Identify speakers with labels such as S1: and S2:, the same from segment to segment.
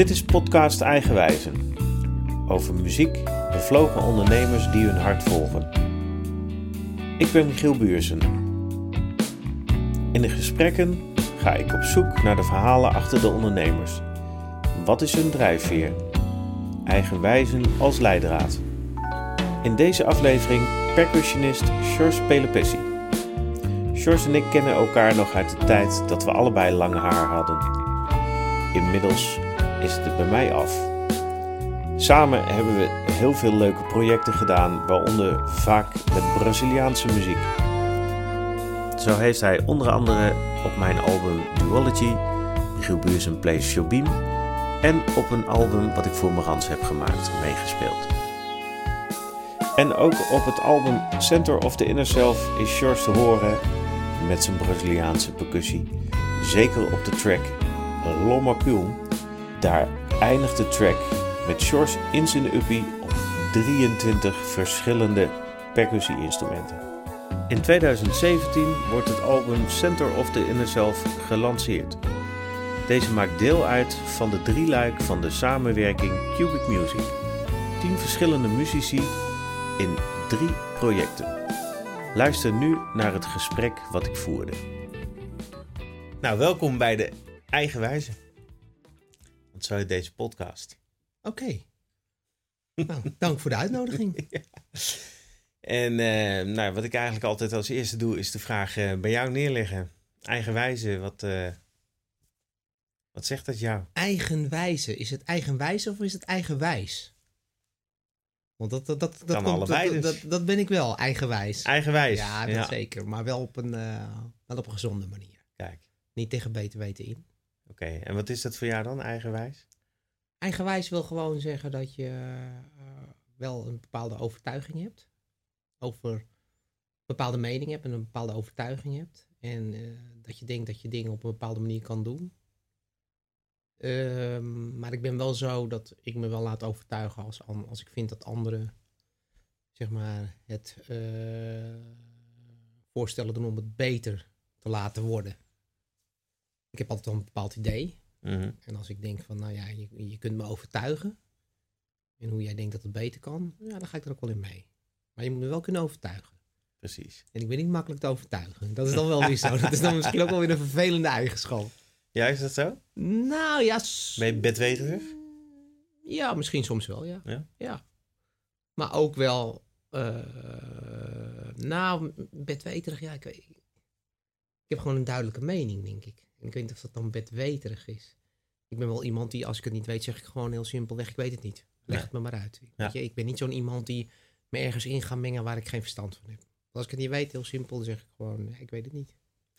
S1: Dit is podcast Eigenwijzen. Over muziek, bevlogen ondernemers die hun hart volgen. Ik ben Michiel Buursen. In de gesprekken ga ik op zoek naar de verhalen achter de ondernemers. Wat is hun drijfveer? Eigenwijzen als leidraad. In deze aflevering percussionist Sjors Pelepessi. Sjors en ik kennen elkaar nog uit de tijd dat we allebei lang haar hadden. Inmiddels is het bij mij af. Samen hebben we heel veel leuke projecten gedaan, waaronder vaak met Braziliaanse muziek. Zo heeft hij onder andere op mijn album Duology, Michiel Buursen Plays Showbeam, en op een album wat ik voor Marans heb gemaakt meegespeeld. En ook op het album Center of the Inner Self is George te horen met zijn Braziliaanse percussie. Zeker op de track Loma. Daar eindigt de track met George in zijn uppie op 23 verschillende percussie-instrumenten. In 2017 wordt het album Center of the Inner Self gelanceerd. Deze maakt deel uit van de drieluik van de samenwerking Cubic Music. Tien verschillende muzici in drie projecten. Luister nu naar het gesprek wat ik voerde. Nou, welkom bij de Eigenwijze. Wat zou je deze podcast?
S2: Oké. Nou, dank voor de uitnodiging.
S1: En eh, nou, wat ik eigenlijk altijd als eerste doe, is de vraag eh, bij jou neerleggen. Eigenwijze, wat, eh, wat zegt dat jou?
S2: Eigenwijze. Is het eigenwijze of is het eigenwijs? Want dat, dat, dat, dat,
S1: Kan
S2: komt-
S1: allebei
S2: dat,
S1: dus.
S2: dat, dat ben ik wel, eigenwijs.
S1: Eigenwijs.
S2: Ja, dat zeker. Maar wel op, een, wel op een gezonde manier.
S1: Kijk,
S2: Niet tegen beter weten in.
S1: Oké. En wat is dat voor jou dan, eigenwijs?
S2: Eigenwijs wil gewoon zeggen dat je eh, wel een bepaalde overtuiging hebt. Over een bepaalde mening hebt en een bepaalde overtuiging hebt. En eh, dat je denkt dat je dingen op een bepaalde manier kan doen. Ehm, maar ik ben wel zo dat ik me wel laat overtuigen als, als ik vind dat anderen zeg maar, het eh, voorstellen doen om het beter te laten worden. Ik heb altijd wel een bepaald idee.
S1: Mhm.
S2: En als ik denk van, nou ja, je, je kunt me overtuigen. En hoe jij denkt dat het beter kan, ja, dan ga ik er ook wel in mee. Maar je moet me wel kunnen overtuigen.
S1: Precies.
S2: En ik ben niet makkelijk te overtuigen. Dat is dan wel weer zo. Dat is dan misschien ook wel weer een vervelende eigenschap.
S1: Ja, is dat zo?
S2: Nou ja.
S1: Ben je bedweterig?
S2: Ja, misschien soms wel, ja.
S1: Ja?
S2: Maar ook wel, eh, nou, bedweterig, ja. Ik, weet- ik heb gewoon een duidelijke mening, denk ik. En ik weet niet of dat dan bedweterig is. Ik ben wel iemand die, als ik het niet weet, zeg ik gewoon heel simpelweg, ik weet het niet. Leg
S1: Ja.
S2: het me maar uit. Weet je, ik ben niet zo'n iemand die me ergens in gaat mengen waar ik geen verstand van heb. Als ik het niet weet, heel simpel, dan zeg ik gewoon, ik weet het niet.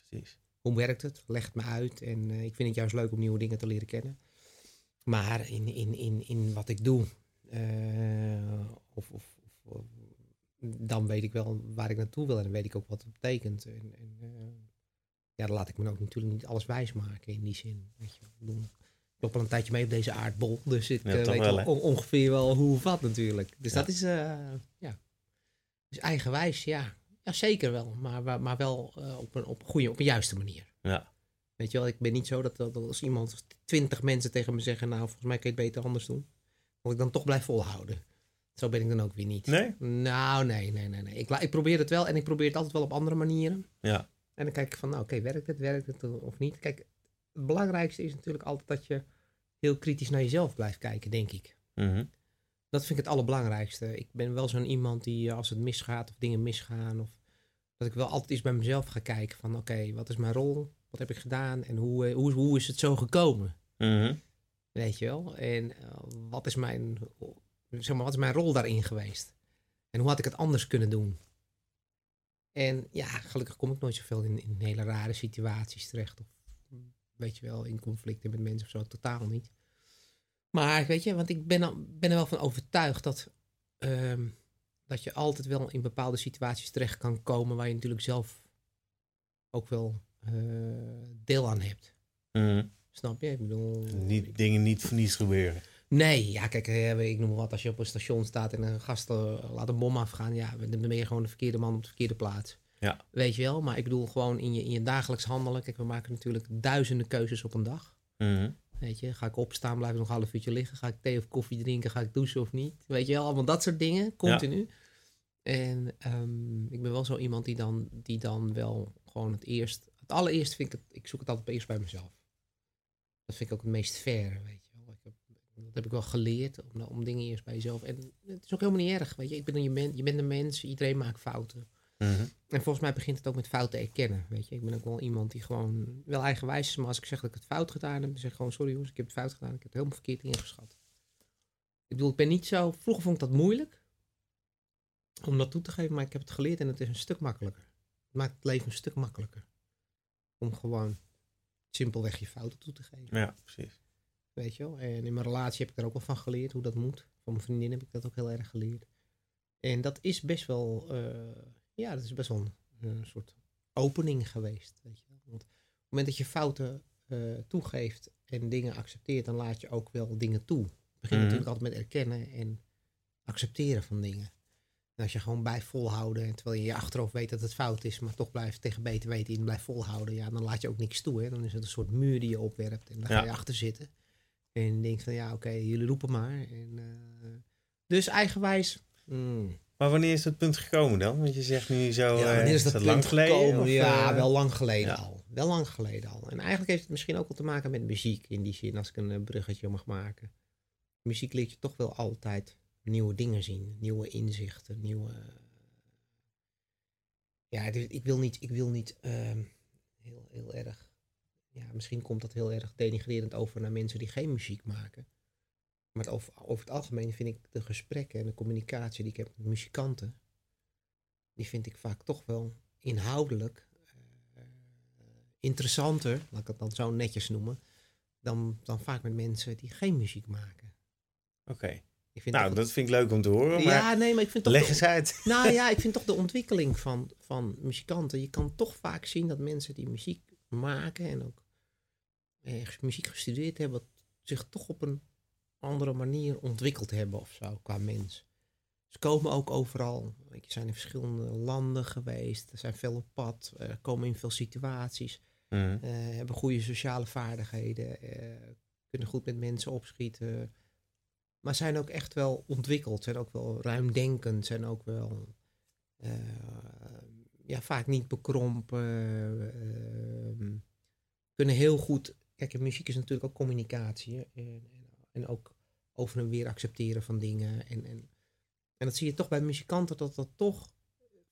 S1: Precies.
S2: Hoe werkt het? Leg het me uit. En eh, ik vind het juist leuk om nieuwe dingen te leren kennen. Maar in, in, in, in wat ik doe, eh, of, of, of, of- dan weet ik wel waar ik naartoe wil en dan weet ik ook wat het betekent. En, en, eh, ja, dan laat ik me ook natuurlijk niet alles wijs maken in die zin. Weet je. Ik bedoel, ik loop al een tijdje mee op deze aardbol, dus ik
S1: Ja,
S2: eh, weet
S1: wel,
S2: on- ongeveer wel hoe of wat natuurlijk. Dus
S1: Ja.
S2: dat is, eh, ja. Dus eigenwijs, ja. Ja, zeker wel. Maar, maar- wel eh, op, een, op, een goede, op een juiste manier.
S1: Ja.
S2: Weet je wel, ik ben niet zo dat, dat als iemand, twintig mensen tegen me zeggen, nou, volgens mij kun je het beter anders doen. Dat ik dan toch blijf volhouden. Zo ben ik dan ook weer niet.
S1: Nee?
S2: Nou, nee, nee, nee. nee. Ik, ik probeer het wel en ik probeer het altijd wel op andere manieren.
S1: Ja.
S2: En dan kijk ik van, nou, oké, werkt het, werkt het of niet? Kijk, het belangrijkste is natuurlijk altijd dat je heel kritisch naar jezelf blijft kijken, denk ik.
S1: Mhm.
S2: Dat vind ik het allerbelangrijkste. Ik ben wel zo'n iemand die eh, als het misgaat of dingen misgaan, of dat ik wel altijd eens bij mezelf ga kijken van oké, wat is mijn rol? Wat heb ik gedaan? En hoe, eh, hoe, hoe is het zo gekomen?
S1: Mhm.
S2: Weet je wel? En eh, wat, is mijn, zeg maar, wat is mijn rol daarin geweest? En hoe had ik het anders kunnen doen? En ja, gelukkig kom ik nooit zoveel in, in hele rare situaties terecht. Of weet je wel, in conflicten met mensen of zo, totaal niet. Maar weet je, want ik ben, al- ben er wel van overtuigd dat, ehm, dat je altijd wel in bepaalde situaties terecht kan komen waar je natuurlijk zelf ook wel eh, deel aan hebt.
S1: Mhm.
S2: Snap je? Ik bedoel,
S1: Niet, dingen niet voor niets gebeuren.
S2: Nee, ja, kijk, eh, ik noem maar wat. Als je op een station staat en een gast eh, laat een bom afgaan, ja, dan ben je gewoon de verkeerde man op de verkeerde plaats.
S1: Ja.
S2: Weet je wel? Maar ik bedoel gewoon in je, in je dagelijks handelen. Kijk, we maken natuurlijk duizenden keuzes op een dag.
S1: Mhm.
S2: Weet je, ga ik opstaan, blijf ik nog een half uurtje liggen? Ga ik thee of koffie drinken? Ga ik douchen of niet? Weet je wel, allemaal dat soort dingen, continu. En ehm, ik ben wel zo iemand die dan, die dan wel gewoon het eerst... Het allereerst vind ik het... Ik zoek het altijd eerst bij mezelf. Dat vind ik ook het meest fair, weet je dat heb ik wel geleerd, om, om dingen eerst bij jezelf... En het is ook helemaal niet erg, weet je. Ik ben, je, bent, je bent een mens, iedereen maakt fouten.
S1: Mhm.
S2: En volgens mij begint het ook met fouten erkennen. Weet je, ik ben ook wel iemand die gewoon wel eigenwijs is, maar als ik zeg dat ik het fout gedaan heb, dan zeg ik gewoon: Sorry jongens, ik heb het fout gedaan, ik heb het helemaal verkeerd ingeschat. Ik bedoel, ik ben niet zo. Vroeger vond ik dat moeilijk om dat toe te geven, maar ik heb het geleerd en het is een stuk makkelijker. Het maakt het leven een stuk makkelijker. Om gewoon simpelweg je fouten toe te geven.
S1: Ja, precies.
S2: Weet je wel? En in mijn relatie heb ik er ook wel van geleerd hoe dat moet. Van mijn vriendin heb ik dat ook heel erg geleerd. En dat is best wel. Uh, ja, dat is best wel een, een soort opening geweest. Weet je. Want op het moment dat je fouten uh, toegeeft en dingen accepteert, dan laat je ook wel dingen toe. Het begint
S1: Mhm.
S2: natuurlijk altijd met erkennen en accepteren van dingen. En als je gewoon blijft volhouden, en terwijl je je achterhoofd weet dat het fout is, maar toch blijft tegen beter weten in blijft volhouden, ja, dan laat je ook niks toe. Hè? Dan is het een soort muur die je opwerpt en daar ga je achter zitten. En je denkt van ja, oké, jullie roepen maar. En, eh, dus eigenwijs. mm,
S1: Maar wanneer is dat punt gekomen dan? Want je zegt nu zo.
S2: ja,
S1: eh,
S2: wanneer is dat,
S1: lang
S2: punt
S1: geleden?
S2: gekomen?
S1: of,
S2: ja,
S1: eh,
S2: wel lang geleden
S1: ja.
S2: al. Wel lang geleden al. En eigenlijk heeft het misschien ook wel te maken met muziek in die zin, als ik een eh, bruggetje mag maken. Muziek leert je toch wel altijd nieuwe dingen zien, nieuwe inzichten, nieuwe. Ja, ik wil niet, ik wil niet ehm, heel, heel erg. Ja, misschien komt dat heel erg denigrerend over naar mensen die geen muziek maken. Maar het over, over het algemeen vind ik de gesprekken en de communicatie die ik heb met muzikanten, die vind ik vaak toch wel inhoudelijk eh, interessanter, laat ik het dan zo netjes noemen, dan, dan vaak met mensen die geen muziek maken.
S1: Oké. Nou, dat vind ik leuk om te horen. Maar
S2: ja, nee, maar ik vind toch
S1: leg eens uit.
S2: nou ja, ik vind toch de ontwikkeling van, van muzikanten. Je kan toch vaak zien dat mensen die muziek maken en ook eh, muziek gestudeerd hebben, zich toch op een andere manier ontwikkeld hebben of zo qua mens. Ze komen ook overal. Weet je, zijn in verschillende landen geweest, zijn veel op pad, eh, komen in veel situaties,
S1: Mhm.
S2: eh, hebben goede sociale vaardigheden, kunnen goed met mensen opschieten. Maar zijn ook echt wel ontwikkeld, zijn ook wel ruimdenkend, zijn ook wel ja, vaak niet bekrompen. eh, kunnen heel goed. Kijk, muziek is natuurlijk ook communicatie. En, en, ook over en weer accepteren van dingen. En, en, en dat zie je toch bij muzikanten dat dat toch,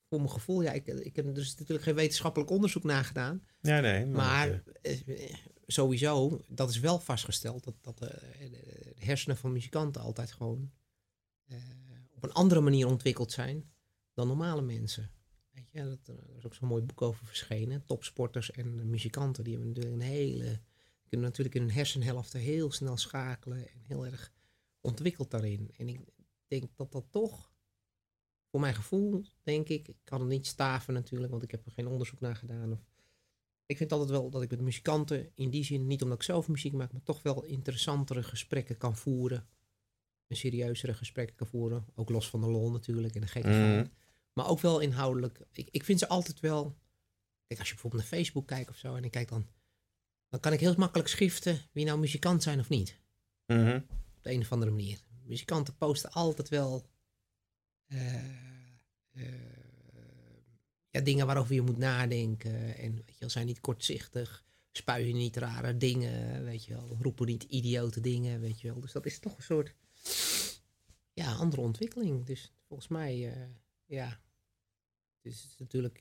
S2: voor mijn gevoel, ja, ik, ik heb er dus natuurlijk geen wetenschappelijk onderzoek naar gedaan.
S1: Ja, nee. Maar,
S2: Maar eh, sowieso, dat is wel vastgesteld dat, dat de, de hersenen van muzikanten altijd gewoon eh, op een andere manier ontwikkeld zijn dan normale mensen. Weet je, dat, er is ook zo'n mooi boek over verschenen. Topsporters en muzikanten, die hebben natuurlijk een hele, kunnen natuurlijk in hun hersenhelften heel snel schakelen en heel erg ontwikkeld daarin. En ik denk dat dat toch, voor mijn gevoel, denk ik, ik kan het niet staven natuurlijk, want ik heb er geen onderzoek naar gedaan of ik vind altijd wel dat ik met muzikanten in die zin, niet omdat ik zelf muziek maak, maar toch wel interessantere gesprekken kan voeren. En serieuzere gesprekken kan voeren. Ook los van de lol natuurlijk en de gekkigheid.
S1: Mhm.
S2: Maar ook wel inhoudelijk. Ik, ik vind ze altijd wel. Kijk, als je bijvoorbeeld naar Facebook kijkt of zo en ik kijk dan. Dan kan ik heel makkelijk schriften wie nou muzikant zijn of niet.
S1: Mhm.
S2: Op de een of andere manier. Muzikanten posten altijd wel. eh, eh, ja, dingen waarover je moet nadenken. En weet je wel, zijn niet kortzichtig. Spuien niet rare dingen. Weet je wel. Roepen niet idiote dingen. Weet je wel. Dus dat is toch een soort. Ja, andere ontwikkeling. Dus volgens mij. eh, ja. Het is natuurlijk.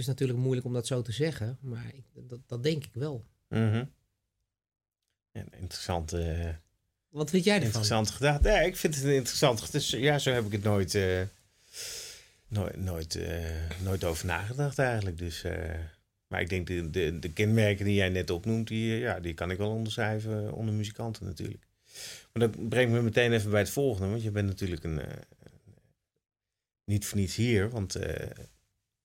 S2: Het is natuurlijk moeilijk om dat zo te zeggen. Maar ik, dat, dat denk ik wel.
S1: Mhm. Ja, interessant. eh,
S2: Wat vind jij ervan?
S1: Interessant gedacht. Ja, ik vind het een interessant gedacht. Dus, ja, zo heb ik het nooit, eh, nooit, nooit, eh, nooit over nagedacht eigenlijk. Dus, eh, maar ik denk de, de, de kenmerken die jij net opnoemt, die, ja, die kan ik wel onderschrijven onder muzikanten natuurlijk. Maar dat brengt me meteen even bij het volgende. Want je bent natuurlijk een, niet voor niets hier. Want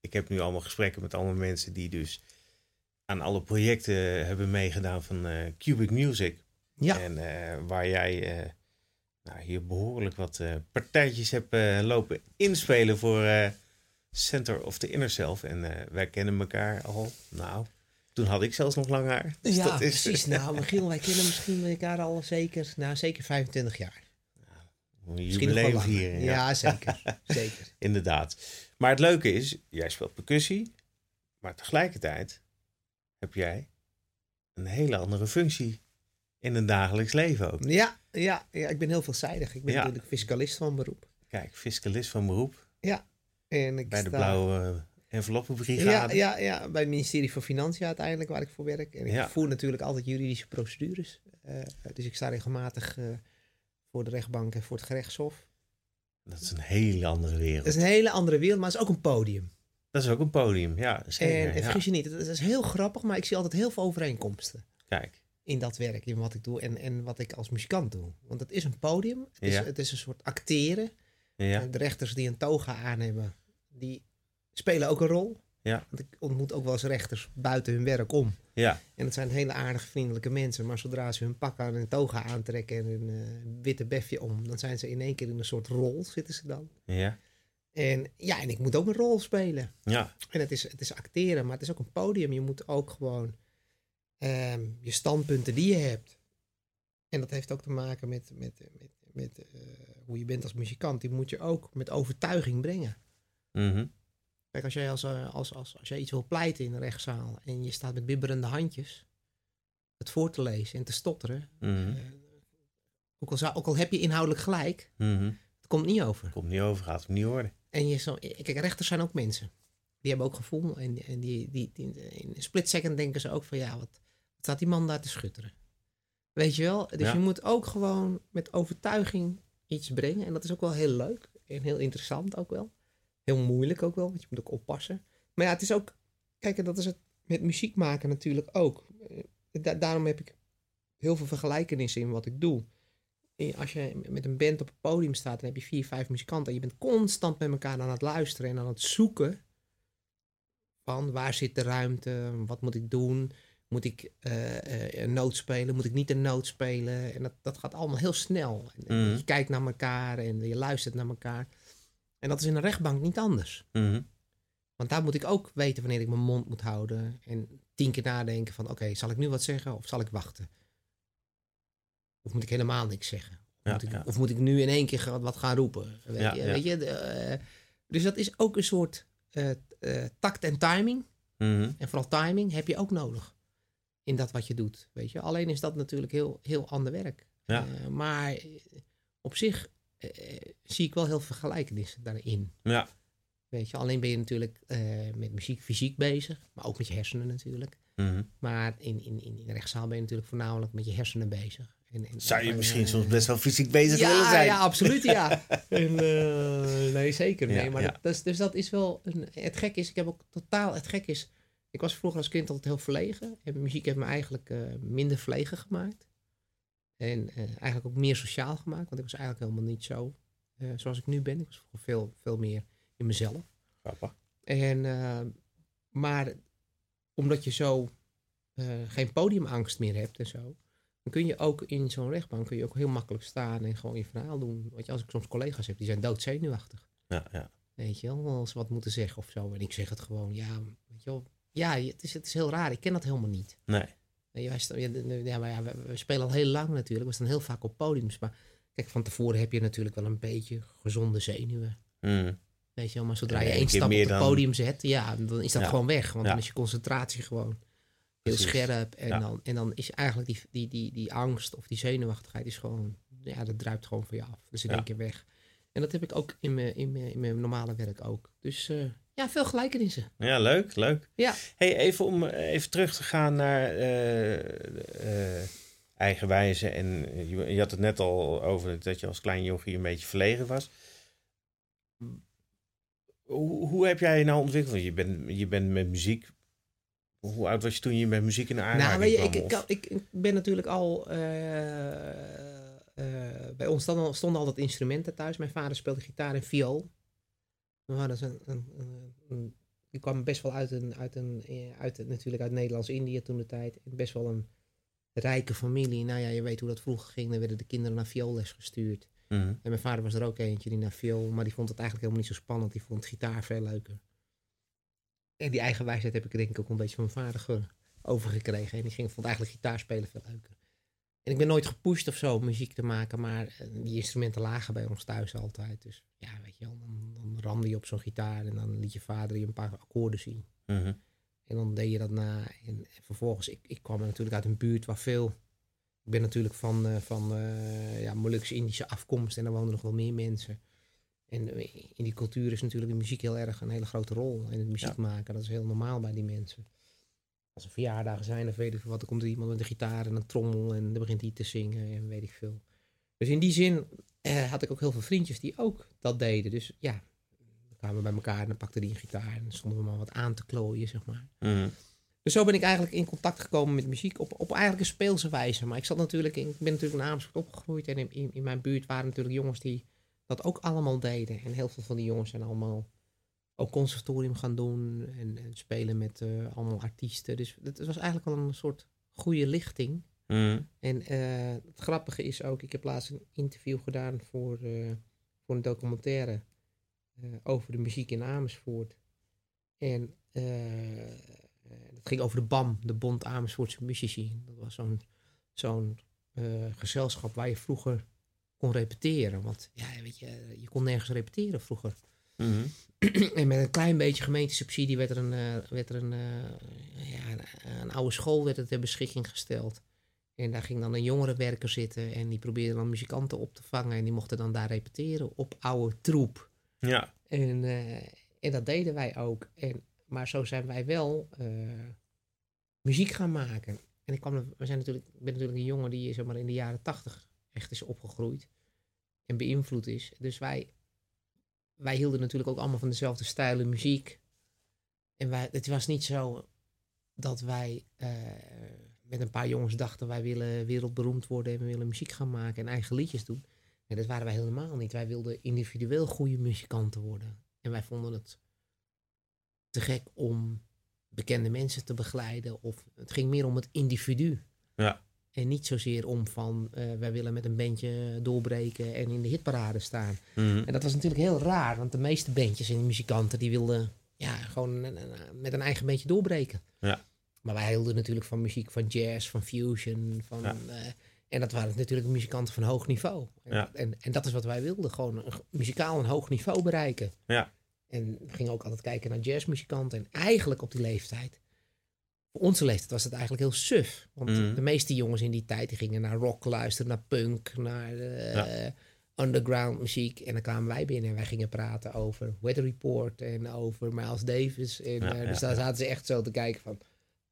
S1: ik heb nu allemaal gesprekken met allemaal mensen die dus aan alle projecten hebben meegedaan van eh, Cubic Music.
S2: Ja.
S1: En eh, waar jij eh, nou, hier behoorlijk wat partijtjes hebt lopen inspelen voor Center of the Inner Self. En wij kennen elkaar al, nou, Toen had ik zelfs nog lang haar. Dus
S2: ja,
S1: dat is,
S2: precies. Nou, Michiel, wij kennen misschien elkaar al zeker, nou, zeker 25 jaar.
S1: Een
S2: nog wel
S1: jubileum vieren.
S2: Ja,
S1: Ja.
S2: zeker. zeker.
S1: Inderdaad. Maar het leuke is, jij speelt percussie. Maar tegelijkertijd heb jij een hele andere functie in een dagelijks leven ook.
S2: Ja, ja, ja, ik ben heel veelzijdig. Ik ben
S1: Ja.
S2: natuurlijk fiscalist van beroep.
S1: Kijk, fiscalist van beroep
S2: En ik
S1: bij de
S2: sta-
S1: blauwe
S2: Ja,
S1: enveloppenbrigade.
S2: ja, ja, bij het ministerie van Financiën uiteindelijk, waar ik voor werk. En ik
S1: Ja.
S2: voer natuurlijk altijd juridische procedures. Eh, dus ik sta regelmatig eh, voor de rechtbank en voor het gerechtshof.
S1: Dat is een hele andere wereld.
S2: Dat is een hele andere wereld, maar het is ook een podium.
S1: Dat is ook een podium, ja. Zeker,
S2: en en vergis je niet, het is heel grappig, maar ik zie altijd heel veel overeenkomsten
S1: Kijk,
S2: in dat werk, in wat ik doe en, en wat ik als muzikant doe. Want het is een podium, het is,
S1: Ja.
S2: het is een soort acteren.
S1: ja,
S2: En De rechters die een toga aan hebben, die spelen ook een rol.
S1: Ja.
S2: Want ik ontmoet ook wel eens rechters buiten hun werk om.
S1: ja,
S2: En het zijn hele aardige, vriendelijke mensen. Maar zodra ze hun pak aan en toga aantrekken en een eh, witte befje om, dan zijn ze in één keer in een soort rol, zitten ze dan.
S1: ja,
S2: En ja, en ik moet ook een rol spelen.
S1: ja,
S2: En het is, het is acteren, maar het is ook een podium. Je moet ook gewoon ehm, je standpunten die je hebt. En dat heeft ook te maken met, met, met, met eh, hoe je bent als muzikant. Die moet je ook met overtuiging brengen.
S1: mhm,
S2: Kijk, als jij, als, eh, als, als, als jij iets wil pleiten in een rechtszaal en je staat met bibberende handjes het voor te lezen en te stotteren.
S1: mhm,
S2: eh, ook, al zou, ook al heb je inhoudelijk gelijk,
S1: mhm.
S2: het komt niet over.
S1: Komt niet over, gaat hem niet horen.
S2: En je zo, kijk, rechters zijn ook mensen. Die hebben ook gevoel. En, en die, die, die, in een split second denken ze ook van ja, wat, wat staat die man daar te schutteren? Weet je wel? Dus
S1: Ja.
S2: je moet ook gewoon met overtuiging iets brengen. En dat is ook wel heel leuk. En heel interessant ook wel. Heel moeilijk ook wel, want je moet ook oppassen. Maar ja, het is ook... Kijk, dat is het met muziek maken natuurlijk ook. Eh, da- daarom heb ik heel veel vergelijkenissen in wat ik doe. Eh, Als je met een band op het podium staat, dan heb je vier, vijf muzikanten. En je bent constant met elkaar aan het luisteren en aan het zoeken. Van waar zit de ruimte? Wat moet ik doen? Moet ik eh, een noot spelen? Moet ik niet een noot spelen? En dat, dat gaat allemaal heel snel. En,
S1: Mhm.
S2: Je kijkt naar elkaar en je luistert naar elkaar. En dat is in een rechtbank niet anders.
S1: Mhm,
S2: Want daar moet ik ook weten wanneer ik mijn mond moet houden. En tien keer nadenken van oké, zal ik nu wat zeggen of zal ik wachten? Of moet ik helemaal niks zeggen? Of,
S1: Ja,
S2: moet, ik,
S1: ja.
S2: of moet ik nu in één keer wat gaan roepen? Weet
S1: Ja,
S2: je. Weet je de, eh, dus dat is ook een soort eh, eh, tact en timing.
S1: mhm.
S2: En vooral timing heb je ook nodig. In dat wat je doet. Weet je? Alleen is dat natuurlijk heel, heel ander werk.
S1: Ja.
S2: Maar op zich eh, zie ik wel heel veel gelijkenissen daarin.
S1: Ja,
S2: Weet je, alleen ben je natuurlijk eh, met muziek fysiek bezig, maar ook met je hersenen natuurlijk.
S1: mhm.
S2: Maar in, in, in de rechtszaal ben je natuurlijk voornamelijk met je hersenen bezig. En, en,
S1: Zou je
S2: en,
S1: misschien
S2: eh,
S1: soms best wel fysiek bezig willen zijn?
S2: ja, absoluut, ja. en, nee, zeker. Nee,
S1: Ja,
S2: maar
S1: ja.
S2: Dat, is, dus dat is wel... Een, het gek is, ik heb ook totaal... Het gek is, ik was vroeger als kind altijd heel verlegen. En muziek heeft me eigenlijk minder verlegen gemaakt. En eh, eigenlijk ook meer sociaal gemaakt. Want ik was eigenlijk helemaal niet zo eh, zoals ik nu ben. Ik was vroeger veel, veel meer in mezelf.
S1: Grappig.
S2: En, eh, maar omdat je zo geen podiumangst meer hebt en zo, dan kun je ook in zo'n rechtbank kun je ook heel makkelijk staan en gewoon je verhaal doen. Want je, als ik soms collega's heb, die zijn doodzenuwachtig.
S1: Ja, ja.
S2: Weet je wel, als ze wat moeten zeggen of zo. En ik zeg het gewoon, ja, weet je wel. Ja, het is, het is heel raar. Ik ken dat helemaal niet.
S1: Nee.
S2: Wij staan- ja, maar ja, we, spelen al heel lang natuurlijk. We staan heel vaak op podiums. Maar kijk, van tevoren heb je natuurlijk wel een beetje gezonde zenuwen.
S1: Mhm.
S2: Weet je wel, maar zodra je
S1: één
S2: stap op het
S1: dan-
S2: podium zet, ja, dan is dat
S1: Ja.
S2: gewoon weg. Want dan is je concentratie gewoon heel
S1: Precies.
S2: scherp. En, dan, en dan is eigenlijk die, die, die, die angst of die zenuwachtigheid is gewoon, ja, dat druipt gewoon van je af. Dus in één keer weg. En dat heb ik ook in mijn, in mijn, in mijn normale werk ook. Dus eh, ja, veel gelijkenissen.
S1: Ja, leuk, leuk.
S2: Ja.
S1: Hey, even om eh, even terug te gaan naar eh, eh, eigenwijze. En je, je had het net al over dat je als klein jochie een beetje verlegen was. Hoe, hoe heb jij je nou ontwikkeld? Want Je bent, je bent met muziek. Hoe oud was je toen je met muziek in aanraking
S2: Nou, weet je,
S1: kwam?
S2: ik, ik,
S1: Of-
S2: ik, ik ben natuurlijk al. bij ons stonden, stonden altijd instrumenten thuis. Mijn vader speelde gitaar en viool. We hadden een, een, een, een- die kwam best wel uit een, uit een, eh, uit, natuurlijk uit Nederlands-Indië toen de tijd. Best wel een rijke familie. Nou ja, je weet hoe dat vroeger ging. Dan werden de kinderen naar vioolles gestuurd.
S1: Mhm.
S2: En mijn vader was er ook eentje die naar viool, maar die vond het eigenlijk helemaal niet zo spannend. Die vond gitaar veel leuker. En die eigen wijsheid heb ik denk ik ook een beetje van mijn vader ge- overgekregen. En die ging, vond eigenlijk gitaarspelen veel leuker. En ik ben nooit gepusht of zo om muziek te maken, maar eh, die instrumenten lagen bij ons thuis altijd. Dus ja, weet je wel, dan, dan ramde je op zo'n gitaar en dan liet je vader je een paar akkoorden zien.
S1: Mhm.
S2: En dan deed je dat na. En, en vervolgens, ik, ik kwam natuurlijk uit een buurt waar veel. Ik ben natuurlijk van, eh, van eh, ja, Molukse-Indische afkomst en daar woonden nog wel meer mensen. En in die cultuur is natuurlijk de muziek heel erg een hele grote rol. En het muziek maken, dat is heel normaal bij die mensen. Als er verjaardagen zijn, of weet ik veel wat, dan komt er iemand met een gitaar en een trommel en dan begint hij te zingen en weet ik veel. Dus in die zin eh, had ik ook heel veel vriendjes die ook dat deden. Dus ja, dan kwamen we bij elkaar en dan pakte die een gitaar en dan stonden we maar wat aan te klooien, zeg maar.
S1: Mhm.
S2: Dus zo ben ik eigenlijk in contact gekomen met muziek op, op eigenlijk een speelse wijze. Maar ik zat natuurlijk, in, ik ben natuurlijk in Amersfoort opgegroeid en in, in, in mijn buurt waren natuurlijk jongens die dat ook allemaal deden. En heel veel van die jongens zijn allemaal ook conservatorium gaan doen en, en spelen met eh, allemaal artiesten. Dus het was eigenlijk wel een soort goede lichting.
S1: Mhm.
S2: En eh, het grappige is ook, ik heb laatst een interview gedaan voor, eh, voor een documentaire over de muziek in Amersfoort. En dat ging over de BAM, de Bond Amersfoortse Muzici. Dat was zo'n zo'n gezelschap waar je vroeger kon repeteren. Want ja, weet je, je kon nergens repeteren vroeger.
S1: Mhm.
S2: En met een klein beetje gemeentesubsidie werd er een, eh, werd er een, eh, ja, een, een oude school werd er ter beschikking gesteld. En daar ging dan een jongerenwerker zitten en die probeerde dan muzikanten op te vangen. En die mochten dan daar repeteren op oude troep.
S1: Ja.
S2: En, eh, en dat deden wij ook. En, maar zo zijn wij wel muziek gaan maken. En ik, kwam, we zijn natuurlijk, ik ben natuurlijk een jongen die zeg maar, in de jaren tachtig echt is opgegroeid. En beïnvloed is. Dus wij, wij hielden natuurlijk ook allemaal van dezelfde stijlen muziek. En wij, het was niet zo dat wij eh, met een paar jongens dachten... wij willen wereldberoemd worden en we willen muziek gaan maken en eigen liedjes doen. Nee, dat waren wij helemaal niet. Wij wilden individueel goede muzikanten worden. En wij vonden het te gek om bekende mensen te begeleiden. Of het ging meer om het individu.
S1: Ja.
S2: En niet zozeer om van eh, wij willen met een bandje doorbreken en in de hitparade staan.
S1: Mhm.
S2: En dat was natuurlijk heel raar, want de meeste bandjes en muzikanten die wilden ja, gewoon een- een- met een eigen bandje doorbreken.
S1: Ja.
S2: Maar wij hielden natuurlijk van muziek, van jazz, van fusion. Van,
S1: Ja.
S2: eh, en dat waren natuurlijk muzikanten van hoog niveau. En,
S1: Ja.
S2: en, en dat is wat wij wilden, gewoon een, muzikaal een hoog niveau bereiken.
S1: Ja.
S2: En we gingen ook altijd kijken naar jazzmuzikanten. En eigenlijk op die leeftijd, voor onze leeftijd was het eigenlijk heel suf. Want
S1: Mhm.
S2: de meeste jongens in die tijd die gingen naar rock luisteren, naar punk, naar eh, underground muziek. En dan kwamen wij binnen en wij gingen praten over Weather Report en over Miles Davis. En,
S1: Ja,
S2: eh, dus daar zaten ze echt zo te kijken van,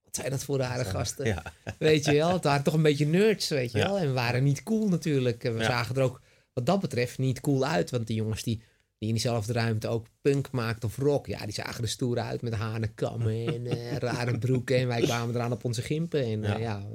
S2: wat zijn dat voor rare gasten? Weet je wel, het waren toch een beetje nerds, weet je wel. En we waren niet cool natuurlijk. We zagen er ook wat dat betreft niet cool uit. Want die jongens die, die in diezelfde ruimte ook punk maakten of rock, ja, die zagen er stoer uit met hanenkammen en eh, rare broeken. En wij kwamen eraan op onze gimpen. En
S1: Ja.
S2: ja, ja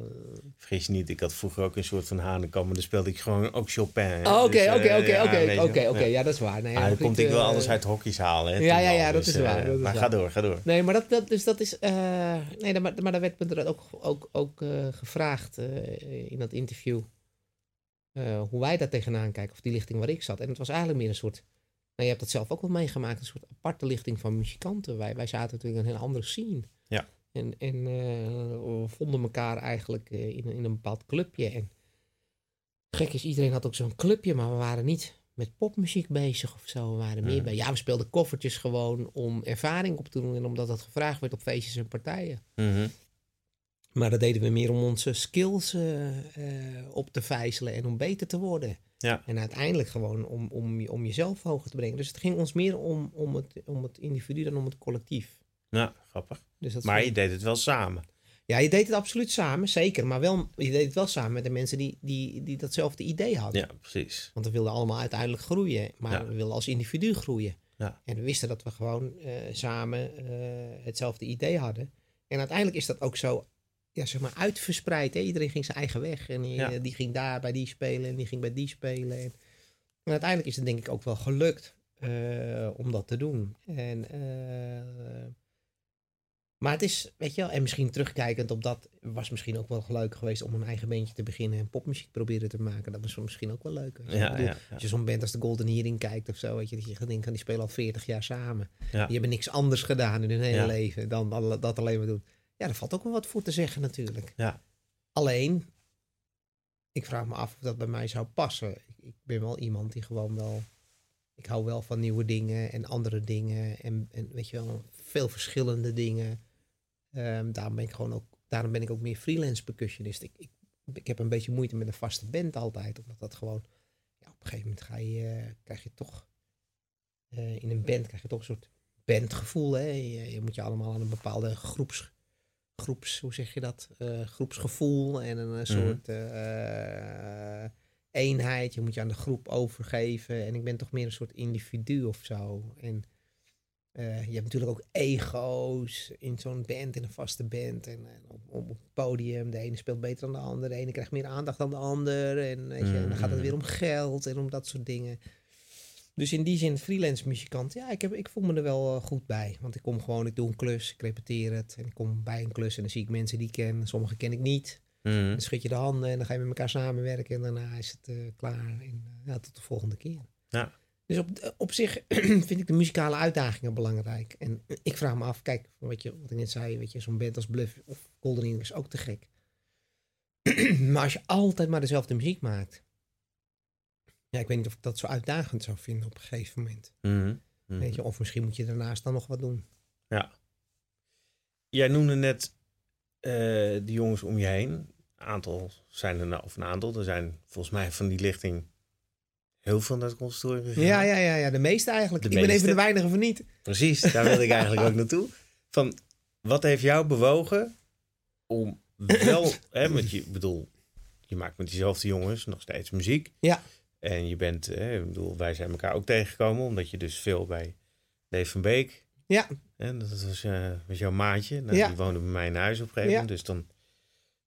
S1: Vergis niet, ik had vroeger ook een soort van hanekam, maar dan speelde ik gewoon ook Chopin.
S2: Oh, Oké,
S1: Dus, eh,
S2: oké, oké, oké, oké.
S1: Ja.
S2: Dat is waar. Nee,
S1: Ah, dan komt ik wel
S2: eh,
S1: alles uit hokjes halen. Hè,
S2: Ja, ja, ja, dat
S1: dus,
S2: is waar,
S1: eh,
S2: dat is
S1: maar
S2: waar.
S1: ga door, ga door.
S2: Nee, maar dat, dat, dus dat is. eh, nee, maar, maar daar werd me er ook, ook, ook eh, gevraagd eh, in dat interview. eh, hoe wij daar tegenaan kijken, of die lichting waar ik zat. En het was eigenlijk meer een soort. Nou, je hebt dat zelf ook wel meegemaakt, een soort aparte lichting van muzikanten. Wij, wij zaten natuurlijk in een hele andere scene.
S1: Ja.
S2: En, en eh, we vonden elkaar eigenlijk eh, in, een- in een bepaald clubje. En gek is, iedereen had ook zo'n clubje, maar we waren niet met popmuziek bezig of zo. We waren meer bij. Ja, we speelden koffertjes gewoon om ervaring op te doen en omdat dat gevraagd werd op feestjes en partijen.
S1: Mhm.
S2: Maar dat deden we meer om onze skills eh, op te vijzelen en om beter te worden.
S1: Ja.
S2: En uiteindelijk gewoon om, om, om jezelf hoger te brengen. Dus het ging ons meer om, om, het, om het individu dan om het collectief.
S1: Ja, grappig.
S2: Dus dat
S1: Maar
S2: vond-
S1: je deed het wel samen.
S2: Ja, je deed het absoluut samen, zeker. Maar wel, je deed het wel samen met de mensen die, die, die datzelfde idee hadden.
S1: Ja, precies.
S2: Want we wilden allemaal uiteindelijk groeien. Maar
S1: Ja.
S2: we wilden als individu groeien.
S1: Ja.
S2: En we wisten dat we gewoon eh, samen eh, hetzelfde idee hadden. En uiteindelijk is dat ook zo ja, zeg maar uitverspreid. Hè? Iedereen ging zijn eigen weg. En die,
S1: Ja.
S2: die ging daar bij die spelen en die ging bij die spelen. En, en uiteindelijk is het denk ik ook wel gelukt eh, om dat te doen. En, eh, maar het is, weet je wel, en misschien terugkijkend op dat, was misschien ook wel leuk geweest om een eigen bandje te beginnen en popmuziek proberen te maken. Dat was misschien ook wel leuk. Ik bedoel,
S1: ja.
S2: Als je zo'n band als de Golden Earring kijkt of zo, weet je, dat je gaat denken, die spelen al 40 jaar samen. Die hebben niks anders gedaan in hun hele leven dan dat alleen maar doen. Ja, daar valt ook wel wat voor te zeggen natuurlijk.
S1: Ja.
S2: Alleen, ik vraag me af of dat bij mij zou passen. Ik, ik ben wel iemand die gewoon wel... Ik hou wel van nieuwe dingen en andere dingen. En, en weet je wel, veel verschillende dingen. Ehm, daarom, ben ik gewoon ook, daarom ben ik ook meer freelance percussionist. Ik, ik, ik heb een beetje moeite met een vaste band altijd. Omdat dat gewoon... Ja, op een gegeven moment ga je, krijg je toch... eh, in een band krijg je toch een soort bandgevoel. Hè? Je, je moet je allemaal aan een bepaalde groeps groeps, hoe zeg je dat? Eh, groepsgevoel en een eh, soort eh, eenheid. Je moet je aan de groep overgeven. En ik ben toch meer een soort individu of zo. En je hebt natuurlijk ook ego's in zo'n band, in een vaste band. En, en op, op het podium, de ene speelt beter dan de ander. De ene krijgt meer aandacht dan de ander. En, weet je, en dan gaat het weer om geld en om dat soort dingen. Dus in die zin, freelance muzikant, ja, ik, heb, ik voel me er wel eh, goed bij. Want ik kom gewoon, ik doe een klus, ik repeteer het. En ik kom bij een klus en dan zie ik mensen die ik ken. Sommige ken ik niet.
S1: Mhm.
S2: Dan schud je de handen en dan ga je met elkaar samenwerken. En daarna is het eh, klaar. En eh, ja, tot de volgende keer.
S1: Ja.
S2: Dus op, op zich vind ik de muzikale uitdagingen belangrijk. En ik vraag me af, kijk, wat, je, wat ik net zei, weet je, zo'n band als Bluff of Golden Earring is ook te gek. maar als je altijd maar dezelfde muziek maakt. Ja, ik weet niet of ik dat zo uitdagend zou vinden op een gegeven moment.
S1: Mhm. Mhm.
S2: Weet je, of misschien moet je daarnaast dan nog wat doen.
S1: Ja. Jij noemde net eh, de jongens om je heen. Een aantal zijn er nou, of een aantal. Er zijn volgens mij van die lichting heel veel naar het conservatorium.
S2: Ja, ja, ja, ja, de meeste eigenlijk.
S1: De
S2: ik ben even de weinige van niet.
S1: Precies, daar wilde ik eigenlijk ook naartoe. Van, wat heeft jou bewogen om wel, hè, met je, ik bedoel, je maakt met diezelfde jongens nog steeds muziek.
S2: Ja.
S1: En je bent, ik bedoel, wij zijn elkaar ook tegengekomen, omdat je dus veel bij Dave van Beek,
S2: Ja,
S1: hè, dat was, eh, was jouw maatje, nou,
S2: Ja.
S1: die woonde bij mij in huis op een gegeven
S2: Ja.
S1: moment. Dus dan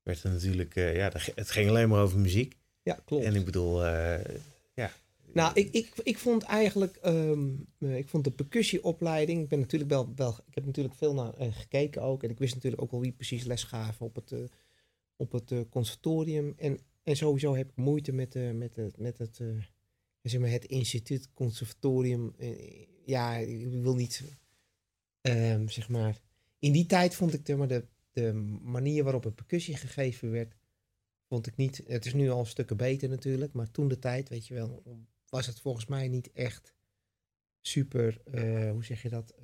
S1: werd het natuurlijk, eh, ja, het ging alleen maar over muziek.
S2: ja klopt.
S1: En ik bedoel, eh, ja.
S2: Nou, ik, ik, ik vond eigenlijk, ehm, eh, ik vond de percussieopleiding, ik ben natuurlijk wel, wel ik heb natuurlijk veel naar gekeken ook. En ik wist natuurlijk ook wel wie precies les gaven op het, op het conservatorium. En, en sowieso heb ik moeite met, eh, met, het, met het, eh, zeg maar het instituut, conservatorium. Eh, ja, ik wil niet, ehm, zeg maar, in die tijd vond ik de, maar de, de manier waarop een percussie gegeven werd, vond ik niet. Het is nu al stukken beter natuurlijk, maar toen de tijd, weet je wel, was het volgens mij niet echt super, hoe zeg je dat?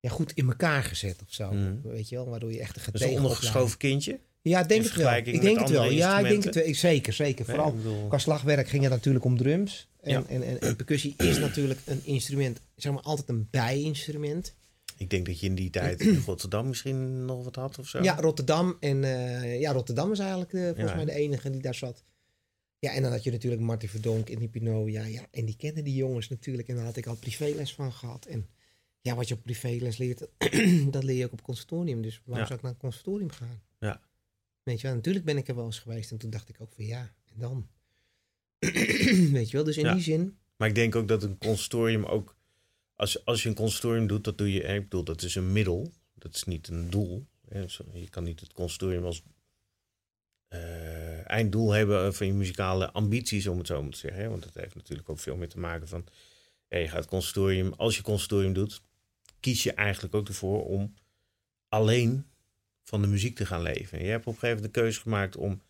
S2: ja, goed in elkaar gezet of zo.
S1: Mhm.
S2: Weet je wel, waardoor je echt een getegen
S1: een ondergeschoven kindje.
S2: Ja, ik denk het wel. Ik denk het wel. Ja, ik denk het wel. Zeker, zeker. Vooral
S1: bedoel,
S2: qua slagwerk ging het natuurlijk om drums. En,
S1: Ja.
S2: en, en, en percussie is natuurlijk een instrument, zeg maar altijd een bijinstrument.
S1: Ik denk dat je in die tijd in Rotterdam misschien nog wat had of zo.
S2: Ja, Rotterdam. En eh, ja, Rotterdam is eigenlijk eh, volgens
S1: Ja.
S2: mij de enige die daar zat. Ja, en dan had je natuurlijk Martin Verdonk en die Pinot. Ja, ja, en die kennen die jongens natuurlijk. En daar had ik al privéles van gehad. En ja, wat je op privéles leert, dat leer je ook op conservatorium. Dus waarom zou ik naar het conservatorium gaan?
S1: Ja.
S2: Weet je wel, natuurlijk ben ik er wel eens geweest. En toen dacht ik ook van ja, en dan? Weet je wel, dus in
S1: Ja.
S2: die zin...
S1: Maar ik denk ook dat een conservatorium ook... Als, als je een conservatorium doet, dat doe je... Ik bedoel, dat is een middel. Dat is niet een doel. hè. Je kan niet het conservatorium als eh, einddoel hebben van je muzikale ambities, om het zo maar te zeggen. hè. Want dat heeft natuurlijk ook veel meer te maken van... ja, je gaat conservatorium... Als je conservatorium doet, kies je eigenlijk ook ervoor om alleen van de muziek te gaan leven. En je hebt op een gegeven moment de keuze gemaakt om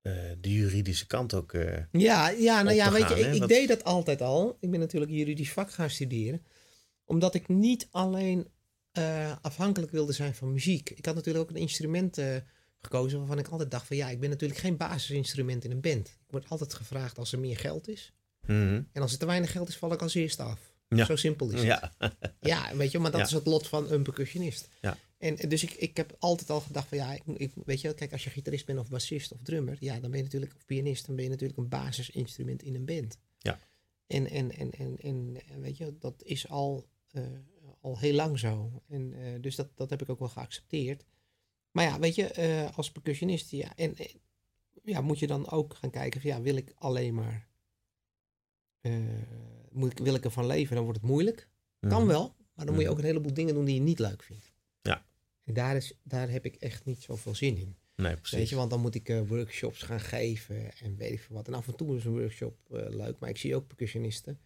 S1: eh, de juridische kant ook... eh,
S2: Ja, ja nou ja, weet je, ik, ik deed dat altijd al. Ik ben natuurlijk juridisch vak gaan studeren. Omdat ik niet alleen eh, afhankelijk wilde zijn van muziek. Ik had natuurlijk ook een instrument gekozen waarvan ik altijd dacht van ja, ik ben natuurlijk geen basisinstrument in een band. Ik word altijd gevraagd als er meer geld is.
S1: mhm.
S2: En als er te weinig geld is, val ik als eerste af.
S1: Ja.
S2: Zo simpel is het.
S1: Ja,
S2: Ja, weet je, maar dat
S1: Ja.
S2: is het lot van een percussionist.
S1: Ja.
S2: En dus ik, ik heb altijd al gedacht van ja, ik, ik, weet je, wel, kijk, als je gitarist bent of bassist of drummer, ja, dan ben je natuurlijk, of pianist, dan ben je natuurlijk een basisinstrument in een band.
S1: Ja.
S2: En, en, en, en, en weet je, dat is al, eh, al heel lang zo. En eh, dus dat, dat heb ik ook wel geaccepteerd. Maar ja, weet je, eh, als percussionist, ja, en, en ja, moet je dan ook gaan kijken van ja, wil ik alleen maar, moet ik, wil ik ervan leven, dan wordt het moeilijk. Kan
S1: Mhm.
S2: wel, maar dan moet je
S1: Mhm.
S2: ook een heleboel dingen doen die je niet leuk vindt. En daar, is, daar heb ik echt niet zoveel zin in.
S1: Nee, precies.
S2: Weet je, want dan moet ik eh, workshops gaan geven en weet ik veel wat. En af en toe is een workshop eh, leuk, maar ik zie ook percussionisten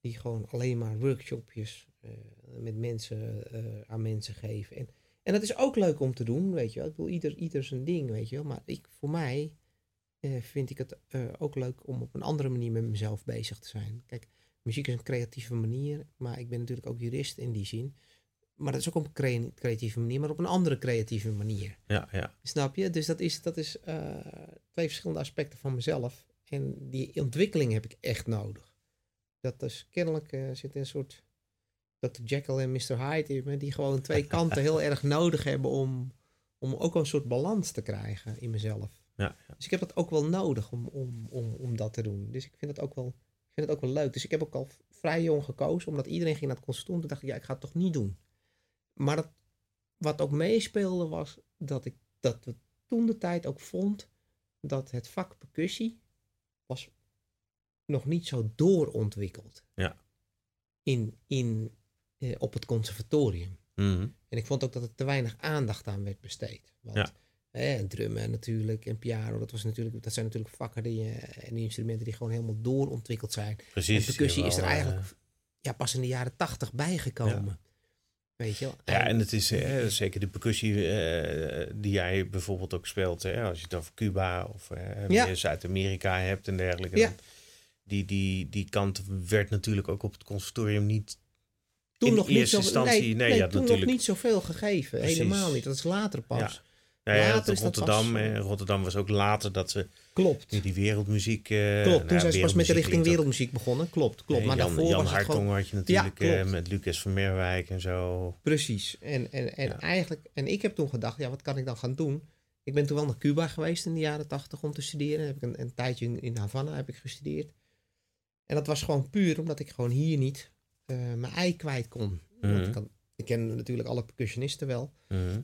S2: die gewoon alleen maar workshopjes eh, met mensen aan mensen geven. En, en dat is ook leuk om te doen, weet je wel. Ik bedoel, ieder, ieder zijn ding, weet je wel. Maar ik, voor mij vind ik het ook leuk om op een andere manier met mezelf bezig te zijn. Kijk, muziek is een creatieve manier, maar ik ben natuurlijk ook jurist in die zin. Maar dat is ook op een crea- creatieve manier, maar op een andere creatieve manier.
S1: Ja, ja.
S2: Snap je? Dus dat is, dat is eh, twee verschillende aspecten van mezelf. En die ontwikkeling heb ik echt nodig. Dat is kennelijk eh, zit een soort Dr. Jekyll en Mr. Hyde in me, die gewoon twee kanten heel erg nodig hebben om, om ook een soort balans te krijgen in mezelf.
S1: Ja,
S2: Dus ik heb dat ook wel nodig om, om, om, om dat te doen. Dus ik vind het ook wel, ik vind het ook wel leuk. Dus ik heb ook al vrij jong gekozen, omdat iedereen ging naar het conservatorium. Toen dacht ik, ja, ik ga het toch niet doen. Maar dat, wat ook meespeelde was dat ik dat we toen de tijd ook vond dat het vak percussie was nog niet zo doorontwikkeld.
S1: Ja.
S2: In, in, eh, op het conservatorium.
S1: Mhm.
S2: En ik vond ook dat er te weinig aandacht aan werd besteed. Want
S1: Ja.
S2: drummen natuurlijk en piano, dat, was natuurlijk, dat zijn natuurlijk vakken die, eh, en instrumenten die gewoon helemaal doorontwikkeld zijn.
S1: Precies.
S2: en percussie is er
S1: wel, eh,
S2: eigenlijk ja, pas in de jaren tachtig bijgekomen. Weet je wel?
S1: Ja, en het is eh, zeker de percussie eh, die jij bijvoorbeeld ook speelt. Hè, als je het over Cuba of
S2: Ja.
S1: meer Zuid-Amerika hebt en dergelijke.
S2: Ja.
S1: Die, die, die kant werd natuurlijk ook op het conservatorium niet...
S2: toen
S1: in
S2: nog niet
S1: eerste
S2: zo,
S1: instantie,
S2: nee,
S1: nee,
S2: toen
S1: natuurlijk.
S2: nog niet zoveel gegeven.
S1: Precies.
S2: Helemaal niet. Dat is later pas.
S1: Ja. Nou ja,
S2: Later is dat
S1: Rotterdam,
S2: pas,
S1: Rotterdam was ook later dat ze
S2: Klopt.
S1: die wereldmuziek... eh,
S2: Klopt.
S1: nou
S2: Toen
S1: ja,
S2: zijn ze pas met de richting wereldmuziek begonnen. Klopt, klopt.
S1: Nee,
S2: maar
S1: Jan,
S2: daarvoor
S1: Jan
S2: was het
S1: Hartong
S2: gewoon...
S1: had je natuurlijk
S2: Ja,
S1: eh, met Lucas van Merwijk en zo.
S2: Precies. En, en, en
S1: Ja.
S2: eigenlijk, en ik heb toen gedacht, ja, wat kan ik dan gaan doen? Ik ben toen wel naar Cuba geweest in de jaren tachtig om te studeren. Heb ik een, een tijdje in, in Havana heb ik gestudeerd. En dat was gewoon puur omdat ik gewoon hier niet eh, mijn ei kwijt kon. Want
S1: Mhm.
S2: ik, had- ik ken natuurlijk alle percussionisten wel.
S1: Mhm.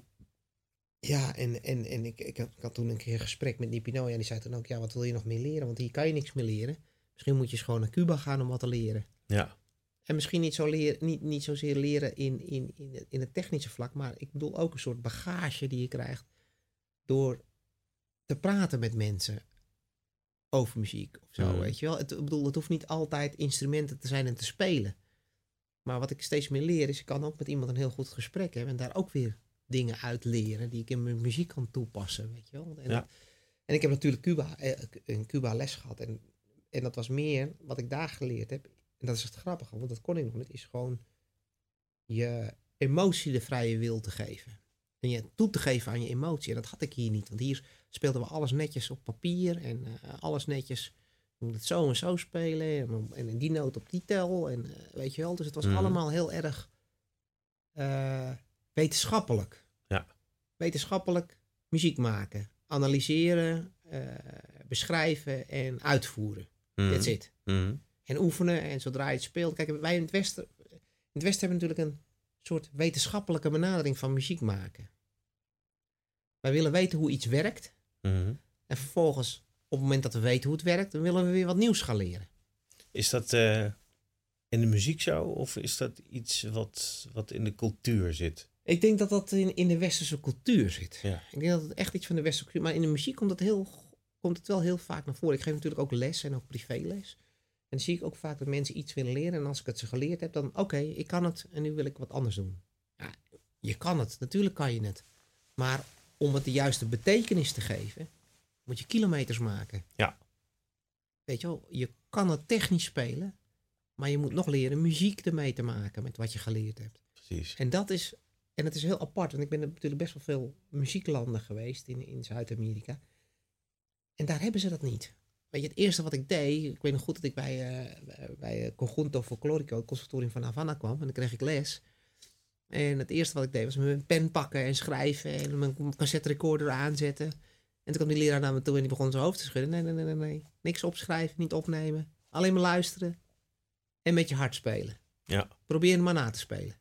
S2: Ja, en, en, en ik, ik, had, ik had toen een keer een gesprek met Nipino. En die zei toen ook, ja, wat wil je nog meer leren? Want hier kan je niks meer leren. Misschien moet je eens gewoon naar Cuba gaan om wat te leren.
S1: Ja,
S2: En misschien niet, zo leren, niet, niet zozeer leren in, in, in, het- in het technische vlak, maar ik bedoel ook een soort bagage die je krijgt door te praten met mensen over muziek of zo,
S1: Mhm.
S2: weet je wel. Het, ik bedoel, het hoeft niet altijd instrumenten te zijn en te spelen. Maar wat ik steeds meer leer is, ik kan ook met iemand een heel goed gesprek hebben en daar ook weer dingen uit leren die ik in mijn muziek kan toepassen, weet je wel. En,
S1: Ja.
S2: en ik heb natuurlijk Cuba, eh, in Cuba les gehad en, en dat was meer wat ik daar geleerd heb. En dat is het grappige, want dat kon ik nog niet, is gewoon je emotie de vrije wil te geven. En je toe te geven aan je emotie. En dat had ik hier niet. Want hier speelden we alles netjes op papier. En eh, alles netjes. Je moet het zo en zo spelen. En, en die noot op die tel. En eh, weet je wel. Dus het was
S1: Mhm.
S2: allemaal heel erg wetenschappelijk.
S1: Ja.
S2: Wetenschappelijk muziek maken. Analyseren. eh, beschrijven en uitvoeren.
S1: Mhm.
S2: That's it
S1: Mhm.
S2: en oefenen. En zodra je het speelt. Kijk, wij in het Westen, in het Westen hebben natuurlijk een soort wetenschappelijke benadering van muziek maken. Wij willen weten hoe iets werkt.
S1: Mhm.
S2: En vervolgens, op het moment dat we weten hoe het werkt, dan willen we weer wat nieuws gaan leren.
S1: Is dat eh, in de muziek zo? Of is dat iets wat, wat in de cultuur zit?
S2: Ik denk dat dat in, in de westerse cultuur zit.
S1: Ja.
S2: Ik denk dat het echt iets van de westerse cultuur... Maar in de muziek komt het, heel, komt het wel heel vaak naar voren. Ik geef natuurlijk ook les en ook privéles. En dan zie ik ook vaak dat mensen iets willen leren. En als ik het ze geleerd heb, dan oké, ik kan het en nu wil ik wat anders doen. Ja, je kan het, natuurlijk kan je het. Maar om het de juiste betekenis te geven, moet je kilometers maken.
S1: Ja.
S2: Weet je wel, je kan het technisch spelen, maar je moet nog leren muziek ermee te maken met wat je geleerd hebt.
S1: Precies.
S2: En dat is, en het is heel apart, want ik ben natuurlijk best wel veel muzieklanden geweest in, in Zuid-Amerika. En daar hebben ze dat niet. Weet je, het eerste wat ik deed, ik weet nog goed dat ik bij, eh, bij eh, Conjunto Folklorico, het conservatorium van Havana kwam, en dan kreeg ik les. En het eerste wat ik deed was met mijn pen pakken en schrijven en mijn cassette recorder aanzetten. En toen kwam die leraar naar me toe en die begon zijn hoofd te schudden. Nee, nee, nee, nee, nee. Niks opschrijven, niet opnemen. Alleen maar luisteren en met je hart spelen.
S1: Ja.
S2: Probeer maar na te spelen.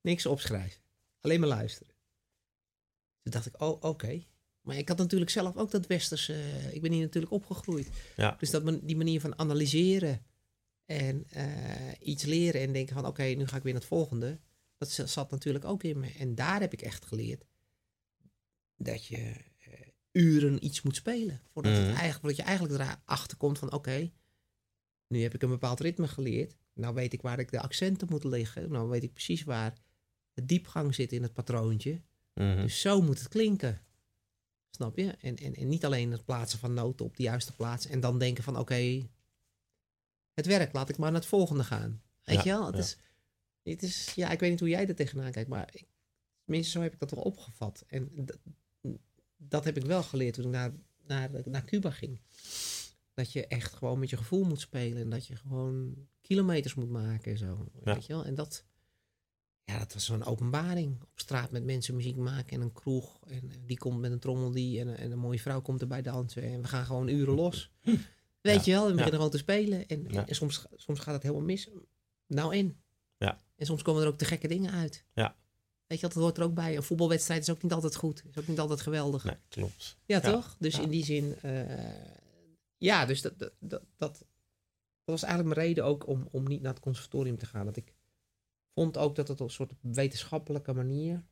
S2: Niks opschrijven. Alleen maar luisteren. Toen dacht ik, oh, oké. Maar ik had natuurlijk zelf ook dat westerse... eh, ik ben hier natuurlijk opgegroeid.
S1: Ja.
S2: Dus dat, die manier van analyseren en eh, iets leren en denken van... oké, nu ga ik weer naar het volgende. Dat zat natuurlijk ook in me. En daar heb ik echt geleerd dat je eh, uren iets moet spelen. Voordat, het
S1: Mhm.
S2: eigenlijk, voordat je eigenlijk erachter komt van... oké, Nu heb ik een bepaald ritme geleerd. Nou weet ik waar ik de accenten moet liggen. Nou weet ik precies waar de diepgang zit in het patroontje.
S1: Mhm.
S2: Dus zo moet het klinken. Snap je? En, en, en niet alleen het plaatsen van noten op de juiste plaats. En dan denken van oké, het werkt. Laat ik maar naar het volgende gaan. Weet
S1: Ja,
S2: je wel? Het,
S1: ja.
S2: is, het is, ja, ik weet niet hoe jij er tegenaan kijkt. Maar ik, tenminste, zo heb ik dat wel opgevat. En dat, dat heb ik wel geleerd toen ik naar, naar, naar Cuba ging. Dat je echt gewoon met je gevoel moet spelen. En dat je gewoon kilometers moet maken en zo.
S1: Ja.
S2: Weet je wel? En dat, ja, dat was zo'n openbaring. Op straat met mensen muziek maken en een kroeg. En eh, die komt met een trommel die en, en een mooie vrouw komt erbij dansen. En we gaan gewoon uren los. Weet
S1: Ja.
S2: je wel, we
S1: Ja.
S2: beginnen gewoon te spelen. En, en soms, soms gaat het helemaal mis. Nou in.
S1: Ja.
S2: En soms komen er ook te gekke dingen uit.
S1: Ja.
S2: Weet je, dat hoort er ook bij. Een voetbalwedstrijd is ook niet altijd goed. Is ook niet altijd geweldig.
S1: Nee, klopt.
S2: Ja,
S1: Ja.
S2: toch? Dus
S1: Ja.
S2: in die zin, eh, ja, dus dat, dat, dat, dat, dat was eigenlijk mijn reden ook om, om niet naar het conservatorium te gaan. Dat ik vond ook dat het op een soort wetenschappelijke manier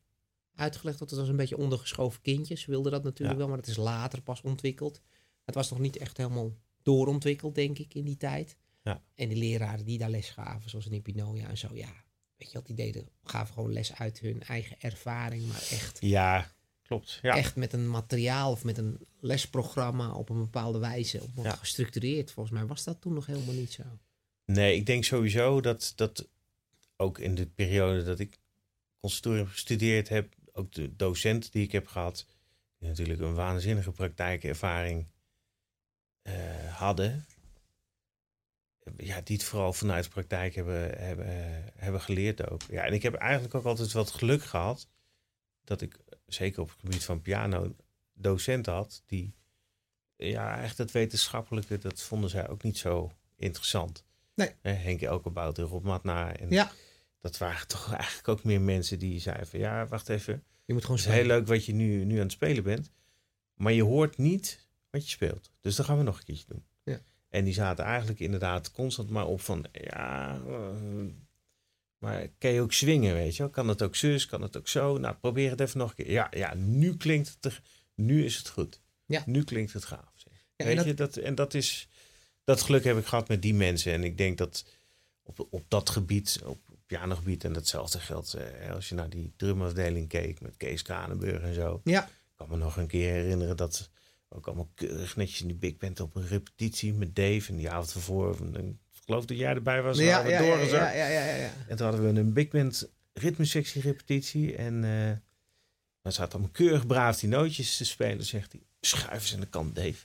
S2: uitgelegd werd. Het was een beetje ondergeschoven kindjes. Ze wilden dat natuurlijk
S1: Ja.
S2: wel, maar het is later pas ontwikkeld. Het was nog niet echt helemaal doorontwikkeld, denk ik, in die tijd.
S1: Ja.
S2: En die leraren die daar les gaven, zoals in Pinoja en zo, ja, weet je wat die deden? Gaven gewoon les uit hun eigen ervaring, maar echt
S1: Ja, klopt. Ja.
S2: echt met een materiaal of met een lesprogramma op een bepaalde wijze. Op
S1: Ja.
S2: gestructureerd. Volgens mij was dat toen nog helemaal niet zo.
S1: Nee, ik denk sowieso dat, dat ook in de periode dat ik conservatorium gestudeerd heb, ook de docenten die ik heb gehad, die natuurlijk een waanzinnige praktijkervaring eh, hadden, ja, die het vooral vanuit de praktijk hebben, hebben, hebben geleerd ook. Ja, en ik heb eigenlijk ook altijd wat geluk gehad dat ik, zeker op het gebied van piano, docenten had die, ja, echt het wetenschappelijke, dat vonden zij ook niet zo interessant.
S2: Nee.
S1: Henk Elkenbout en Rob Matna. En
S2: Ja.
S1: Dat waren toch eigenlijk ook meer mensen die zeiden van... ja, wacht even,
S2: Je moet gewoon
S1: het is heel leuk wat je nu, nu aan het spelen bent... maar je hoort niet wat je speelt. Dus dat gaan we nog een keertje doen.
S2: Ja.
S1: En die zaten eigenlijk inderdaad constant maar op van... ja, maar kan je ook swingen, weet je wel? Kan het ook zus, kan het ook zo? Nou, probeer het even nog een keer. Ja, ja nu klinkt het... nu is het goed.
S2: Ja.
S1: Nu klinkt het gaaf.
S2: Ja,
S1: Weet
S2: dat-
S1: je, dat, en dat is... Dat geluk heb ik gehad met die mensen. En ik denk dat op, op dat gebied, op pianogebied... en datzelfde geldt eh, als je naar die drumafdeling keek... met Kees Kranenburg en zo.
S2: Ja.
S1: Ik kan me nog een keer herinneren dat... ook allemaal keurig netjes in die big band op een repetitie met Dave... en die avond ervoor... Ik geloof dat jij erbij was.
S2: Ja, ja, ja, ja, ja, ja.
S1: En toen hadden we een big band ritmesectie repetitie. En eh dan zat allemaal keurig braaf die nootjes te spelen. Zegt hij, schuif eens aan de kant, Dave.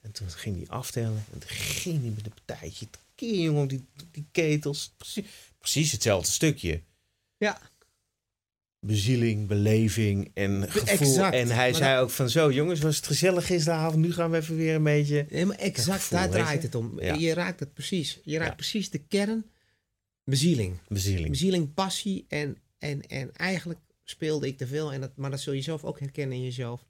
S1: En toen ging hij aftellen. En toen ging hij met een partijtje. Keer jongen, die, die ketels. Precies, precies hetzelfde stukje.
S2: Ja.
S1: Bezieling, beleving en gevoel.
S2: Exact.
S1: En hij
S2: Maar
S1: zei ook van zo, jongens, was het gezellig gisteravond. Nu gaan we even weer een beetje...
S2: Nee, maar exact,
S1: gevoel,
S2: daar draait
S1: je?
S2: het om.
S1: Ja.
S2: Je raakt het precies. Je raakt
S1: Ja.
S2: precies de kern. Bezieling.
S1: Bezieling.
S2: Bezieling, passie. En, en, en eigenlijk speelde ik te veel. En dat, maar dat zul je zelf ook herkennen in jezelf.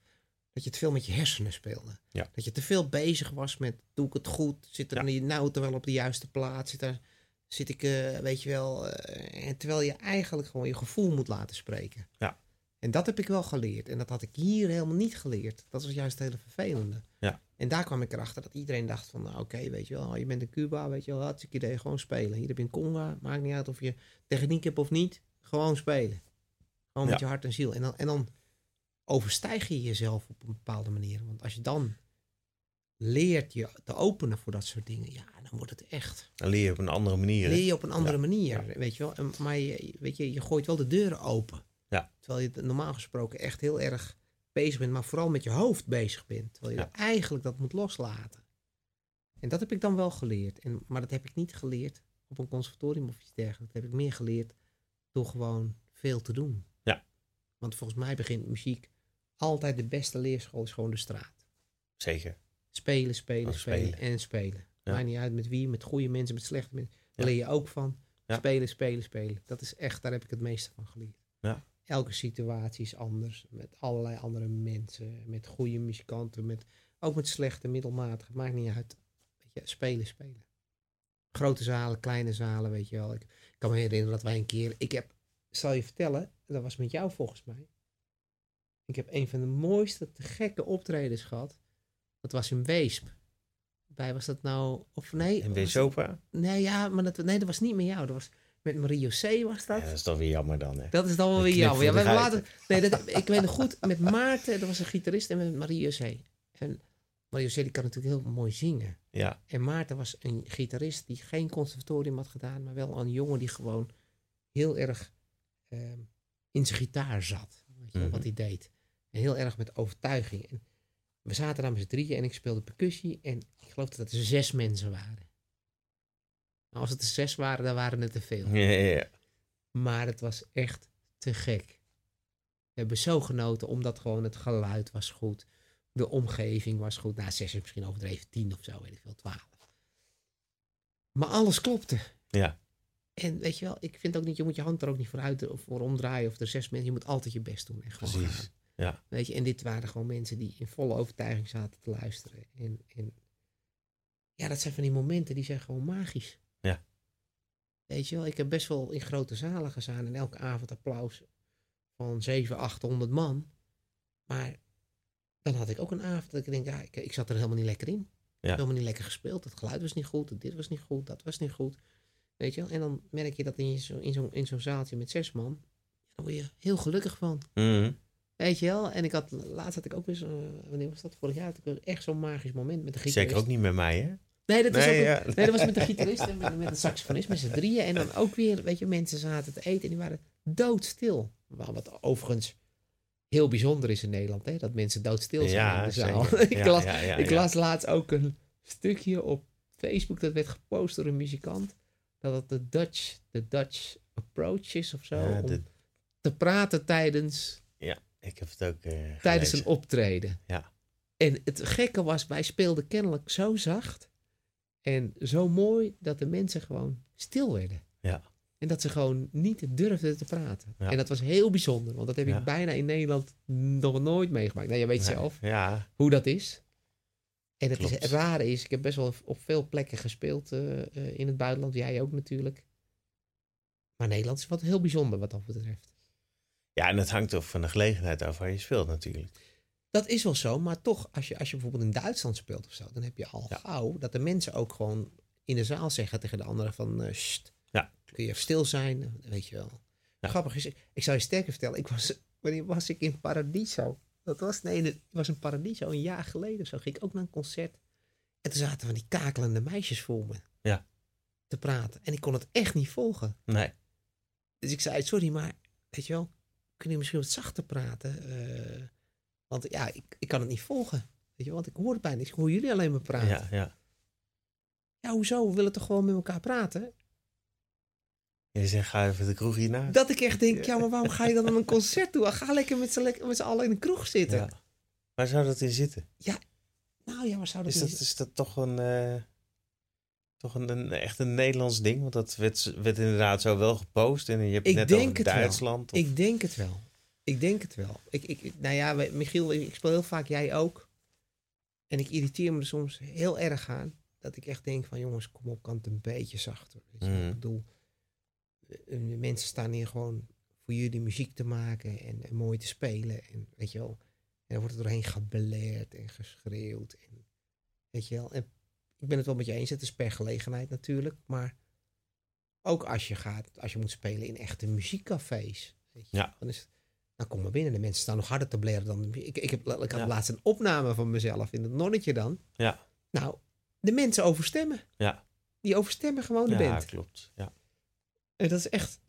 S2: Dat je te veel met je hersenen speelde.
S1: Ja.
S2: Dat je te veel bezig was met, doe ik het goed? Zit er
S1: Ja.
S2: die noten wel op de juiste plaats? Zit, er, zit ik, eh, weet je wel... eh, en terwijl je eigenlijk gewoon je gevoel moet laten spreken.
S1: Ja.
S2: En dat heb ik wel geleerd. En dat had ik hier helemaal niet geleerd. Dat was juist het hele vervelende.
S1: Ja.
S2: En daar kwam ik erachter dat iedereen dacht van... Nou, oké, weet je wel, je bent in Cuba, weet je wel, hartstikke idee, gewoon spelen. Hier heb je in Conga, maakt niet uit of je techniek hebt of niet. Gewoon spelen. Gewoon met je hart en ziel. En dan, en dan overstijg je jezelf op een bepaalde manier. Want als je dan leert je te openen voor dat soort dingen... Ja, dan wordt het echt...
S1: Dan leer je op een andere manier.
S2: Leer je op een andere
S1: Ja.
S2: manier, weet je wel. En- Maar je, weet je, je gooit wel de deuren open.
S1: Ja.
S2: Terwijl je normaal gesproken echt heel erg bezig bent, maar vooral met je hoofd bezig bent. Terwijl je
S1: Ja.
S2: eigenlijk dat moet loslaten. En dat heb ik dan wel geleerd. En, maar dat heb ik niet geleerd op een conservatorium of iets dergelijks. Dat heb ik meer geleerd door gewoon veel te doen.
S1: Ja.
S2: Want volgens mij begint muziek altijd de beste leerschool is gewoon de straat.
S1: Zeker.
S2: Spelen, spelen,
S1: Oh,
S2: spelen,
S1: spelen.
S2: en spelen.
S1: Ja.
S2: Maakt niet uit met wie, met goede mensen, met slechte mensen. Daar leer je ook van. Spelen, spelen, spelen. Dat is echt, daar heb ik het meeste van geleerd.
S1: Ja.
S2: Elke situatie is anders. Met allerlei andere mensen. Met goede muzikanten. Met, ook met slechte, middelmatige. Maakt niet uit. Weet je, spelen, spelen. Grote zalen, kleine zalen, weet je wel. Ik, ik kan me herinneren dat wij een keer... Ik heb, zal je vertellen, dat was met jou volgens mij. Ik heb een van de mooiste, te gekke optredens gehad. Dat was in Weesp. bij. Was dat nou... Of nee?
S1: In
S2: was-
S1: Wesopa?
S2: Nee, ja, maar dat, nee, dat was niet met jou. Dat was met Mario C. was dat.
S1: Ja, dat is toch weer jammer dan, hè?
S2: Dat is dan wel weer jammer. Ja, we hebben later, nee, dat, ik weet nog goed, met Maarten, dat was een gitarist, en met Mario C. En Mario C. die kan natuurlijk heel mooi zingen.
S1: Ja.
S2: En Maarten was een gitarist die geen conservatorium had gedaan, maar wel een jongen die gewoon heel erg ehm, in zijn gitaar zat. Weet je,
S1: Mhm.
S2: Wat hij deed. En heel erg met overtuiging. En we zaten daar met z'n drieën en ik speelde percussie. En ik geloof dat er zes mensen waren. Nou, als het er zes waren, dan waren het te veel.
S1: Ja, ja, ja.
S2: Maar het was echt te gek. We hebben zo genoten, omdat gewoon het geluid was goed. De omgeving was goed. Nou, zes is misschien overdreven, tien of zo, weet ik veel, twaalf. Maar alles klopte.
S1: Ja.
S2: En weet je wel, ik vind ook niet, je moet je hand er ook niet voor uit of voor omdraaien of er zes mensen. Je moet altijd je best doen en gewoon
S1: Precies.
S2: gaan.
S1: Ja.
S2: Weet je, en dit waren gewoon mensen die in volle overtuiging zaten te luisteren. En, en ja, dat zijn van die momenten die zijn gewoon magisch.
S1: Ja.
S2: Weet je wel, ik heb best wel in grote zalen gestaan en elke avond applaus van 700, 800 man. Maar dan had ik ook een avond dat ik denk, ja, ik, ik zat er helemaal niet lekker in.
S1: Ja.
S2: Helemaal niet lekker gespeeld. Het geluid was niet goed, dit was niet goed, dat was niet goed. Weet je wel, en dan merk je dat in zo'n in zo'n in zo'n zaaltje met zes man, daar word je heel gelukkig van.
S1: Mhm.
S2: Weet je wel? En ik had, laatst had ik ook eens, eh, wanneer was dat? Vorig jaar had ik echt zo'n magisch moment met de gitarist.
S1: Zeker ook niet met mij, hè?
S2: Nee, dat was,
S1: Nee,
S2: ook,
S1: ja.
S2: nee, dat was met de gitarist en met, met de saxofonist, met z'n drieën. En dan ook weer, weet je, mensen zaten te eten en die waren doodstil. Wat overigens heel bijzonder is in Nederland, hè? Dat mensen doodstil zijn
S1: Ja,
S2: in de zaal. ik
S1: Ja,
S2: las, ik las laatst ook een stukje op Facebook, dat werd gepost door een muzikant. Dat het de Dutch, de Dutch approach is of zo. Om
S1: de-
S2: te praten tijdens
S1: Ik heb het ook eh
S2: tijdens een optreden.
S1: Ja.
S2: En het gekke was, wij speelden kennelijk zo zacht en zo mooi dat de mensen gewoon stil werden.
S1: Ja.
S2: En dat ze gewoon niet durfden te praten.
S1: Ja.
S2: En dat was heel bijzonder, want dat heb
S1: Ja.
S2: ik bijna in Nederland nog nooit meegemaakt. Nou, je weet
S1: Nee,
S2: zelf
S1: Ja,
S2: hoe dat is. En het, is, het rare is, ik heb best wel op veel plekken gespeeld eh, eh, in het buitenland. Jij ook natuurlijk. Maar Nederland is wat heel bijzonder wat dat betreft.
S1: Ja, en het hangt ook van de gelegenheid af waar je speelt natuurlijk.
S2: Dat is wel zo, maar toch, als je, als je bijvoorbeeld in Duitsland speelt of zo, dan heb je al
S1: Ja.
S2: gauw dat de mensen ook gewoon in de zaal zeggen tegen de anderen van, eh "Sst,
S1: Ja.
S2: kun je even stil zijn, weet je wel.
S1: Ja.
S2: Grappig is, ik zou je sterker vertellen, ik was, wanneer was ik in Paradiso? Dat was, nee, het was een Paradiso, een jaar geleden of zo, ging ik ook naar een concert. En toen zaten van die kakelende meisjes voor me
S1: Ja.
S2: te praten. En ik kon het echt niet volgen.
S1: Nee.
S2: Dus ik zei, sorry, maar weet je wel, kun je misschien wat zachter praten? Eh, want ja, ik, ik kan het niet volgen. Weet je want ik hoor het bijna niet. Ik hoor jullie alleen maar praten. Ja,
S1: Ja, ja.
S2: hoezo? We willen toch gewoon met elkaar praten?
S1: Je zegt, ga even de kroeg hierna.
S2: Dat ik echt denk, ja, maar waarom ga je dan naar een concert toe? Ga lekker met z'n allen in de kroeg zitten.
S1: Ja. Waar zou dat in zitten?
S2: Nou ja, waar zou dat
S1: Is dat,
S2: niet-
S1: is dat toch een... eh, toch een, een- echt een Nederlands ding? Want dat werd, werd inderdaad zo wel gepost. En je hebt
S2: Ik
S1: net
S2: denk
S1: over
S2: het wel.
S1: Duitsland. Of,
S2: Ik denk het wel. Ik denk het wel. Ik, ik, nou ja, Michiel, ik speel heel vaak, jij ook. En ik irriteer me er soms heel erg aan. Dat ik echt denk van, jongens, kom op, kan het een beetje zachter. Weet je? wel.
S1: Mhm.
S2: Ik bedoel, eh, de mensen staan hier gewoon voor jullie muziek te maken en, en mooi te spelen. En weet je wel, en dan wordt er doorheen gebeleerd en geschreeuwd. En, weet je wel, en ik ben het wel met je eens, het is per gelegenheid natuurlijk. Maar ook als je gaat, als je moet spelen in echte muziekcafés. Weet je,
S1: Ja.
S2: Dan is het, dan kom maar binnen. De mensen staan nog harder te blaren dan... Ik, ik, heb, ik had
S1: Ja.
S2: laatst een opname van mezelf in het nonnetje dan.
S1: Ja.
S2: Nou, de mensen overstemmen.
S1: Ja.
S2: Die overstemmen gewoon de
S1: ja,
S2: band.
S1: klopt. Ja.
S2: En dat is echt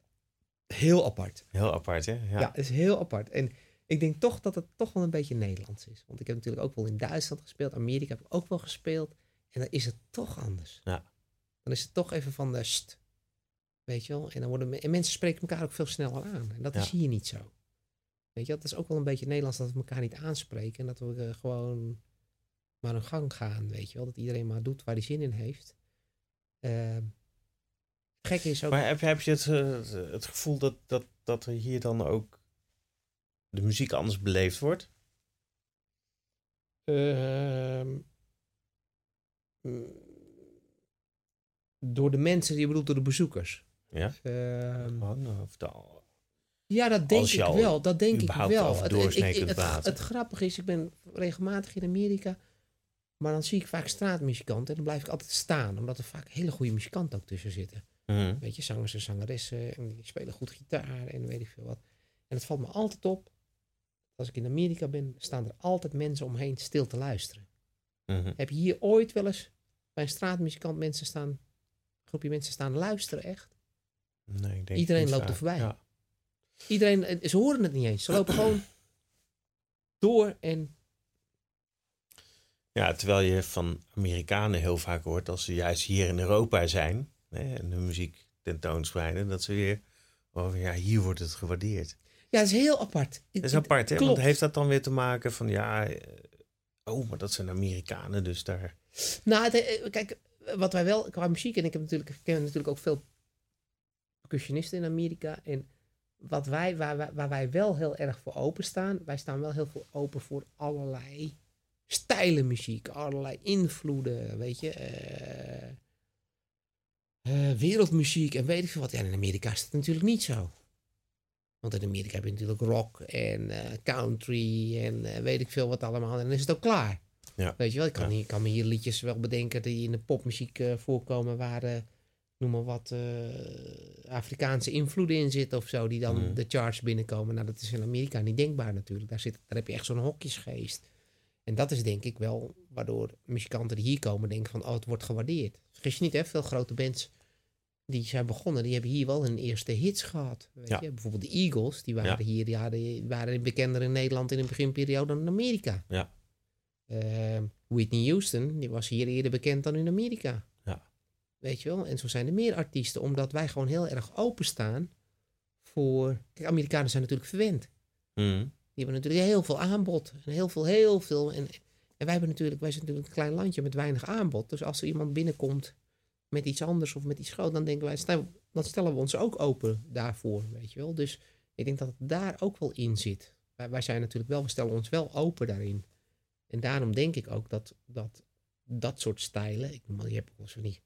S2: heel apart.
S1: Heel apart, hè? Ja.
S2: Ja, is heel apart. En ik denk toch dat het toch wel een beetje Nederlands is. Want ik heb natuurlijk ook wel in Duitsland gespeeld. Amerika heb ik ook wel gespeeld. En dan is het toch anders.
S1: Ja.
S2: Dan is het toch even van de st. Weet je wel? En, dan worden me- en mensen spreken elkaar ook veel sneller aan. En dat is hier niet zo. Weet je, wel? dat is ook wel een beetje Nederlands dat we elkaar niet aanspreken. En dat we eh, gewoon maar een gang gaan. Weet je wel? Dat iedereen maar doet waar hij zin in heeft. Ehm gek is ook.
S1: Maar heb, heb je het, eh, het gevoel dat, dat, dat er hier dan ook de muziek anders beleefd wordt?
S2: Ehm, door de mensen, je bedoelt door de bezoekers.
S1: Ja?
S2: Ehm,
S1: Gewoon, of de-
S2: ja, dat denk ik wel. Dat denk ik wel. Het, ik- ik- het, het grappige is, ik ben regelmatig in Amerika. Maar dan zie ik vaak straatmuzikanten en dan blijf ik altijd staan. Omdat er vaak hele goede muzikanten ook tussen zitten.
S1: Mhm.
S2: Weet je, zangers en zangeressen. En die spelen goed gitaar en weet ik veel wat. En het valt me altijd op. Als ik in Amerika ben, staan er altijd mensen omheen stil te luisteren.
S1: Mhm.
S2: Heb je hier ooit wel eens bij een straatmuzikant mensen staan, een groepje mensen staan luisteren echt?
S1: Nee, ik denk
S2: Iedereen
S1: niet
S2: loopt er voorbij.
S1: Ja.
S2: Iedereen, eh, ze horen het niet eens. Ze lopen gewoon door en
S1: Ja, terwijl je van Amerikanen heel vaak hoort als ze juist hier in Europa zijn hè, en hun muziek tentoonspreiden, dat ze weer, oh ja, hier wordt het gewaardeerd.
S2: ja, dat is heel apart.
S1: Dat is apart, hè?
S2: Klopt.
S1: Want heeft dat dan weer te maken van, ja, eh, oh, maar dat zijn Amerikanen, dus daar...
S2: Nou, het, eh, kijk, wat wij wel qua muziek en ik heb natuurlijk, ken natuurlijk ook veel percussionisten in Amerika en wat wij, waar, wij- waar wij wel heel erg voor openstaan, wij staan wel heel veel open voor allerlei stijlen muziek, allerlei invloeden, weet je, eh, eh, wereldmuziek en weet ik veel wat. Ja, in Amerika is dat natuurlijk niet zo. Want in Amerika heb je natuurlijk rock en eh, country en eh, weet ik veel wat allemaal. En dan is het ook klaar.
S1: Ja.
S2: Weet je wel, ik kan,
S1: Ja.
S2: hier, kan me hier liedjes wel bedenken die in de popmuziek eh, voorkomen waar, noem maar wat, Afrikaanse invloeden in zitten of zo, die dan
S1: Mhm.
S2: de charts binnenkomen. Nou, dat is in Amerika niet denkbaar natuurlijk. Daar, zit, daar heb je echt zo'n hokjesgeest. En dat is denk ik wel waardoor muzikanten die hier komen denken van, oh, het wordt gewaardeerd. Vergis je niet, hè, veel grote bands die zijn begonnen, die hebben hier wel hun eerste hits gehad. Weet
S1: Ja.
S2: je? Bijvoorbeeld de Eagles, die waren
S1: Ja.
S2: hier, die hadden, waren bekender in Nederland in de beginperiode dan in Amerika.
S1: Ja.
S2: Ehm, Whitney Houston, die was hier eerder bekend dan in Amerika.
S1: Ja.
S2: Weet je wel? En zo zijn er meer artiesten, omdat wij gewoon heel erg openstaan voor... Kijk, Amerikanen zijn natuurlijk verwend.
S1: Mhm.
S2: Die hebben natuurlijk heel veel aanbod. En heel veel, heel veel. En, en wij, hebben natuurlijk, wij zijn natuurlijk een klein landje met weinig aanbod. Dus als er iemand binnenkomt met iets anders of met iets groot, dan denken wij, stel- dan stellen we ons ook open daarvoor, weet je wel. Dus ik denk dat het daar ook wel in zit. Wij, wij zijn natuurlijk wel, we stellen ons wel open daarin. En daarom denk ik ook dat dat, dat soort stijlen, ik je hebt ook wel zo die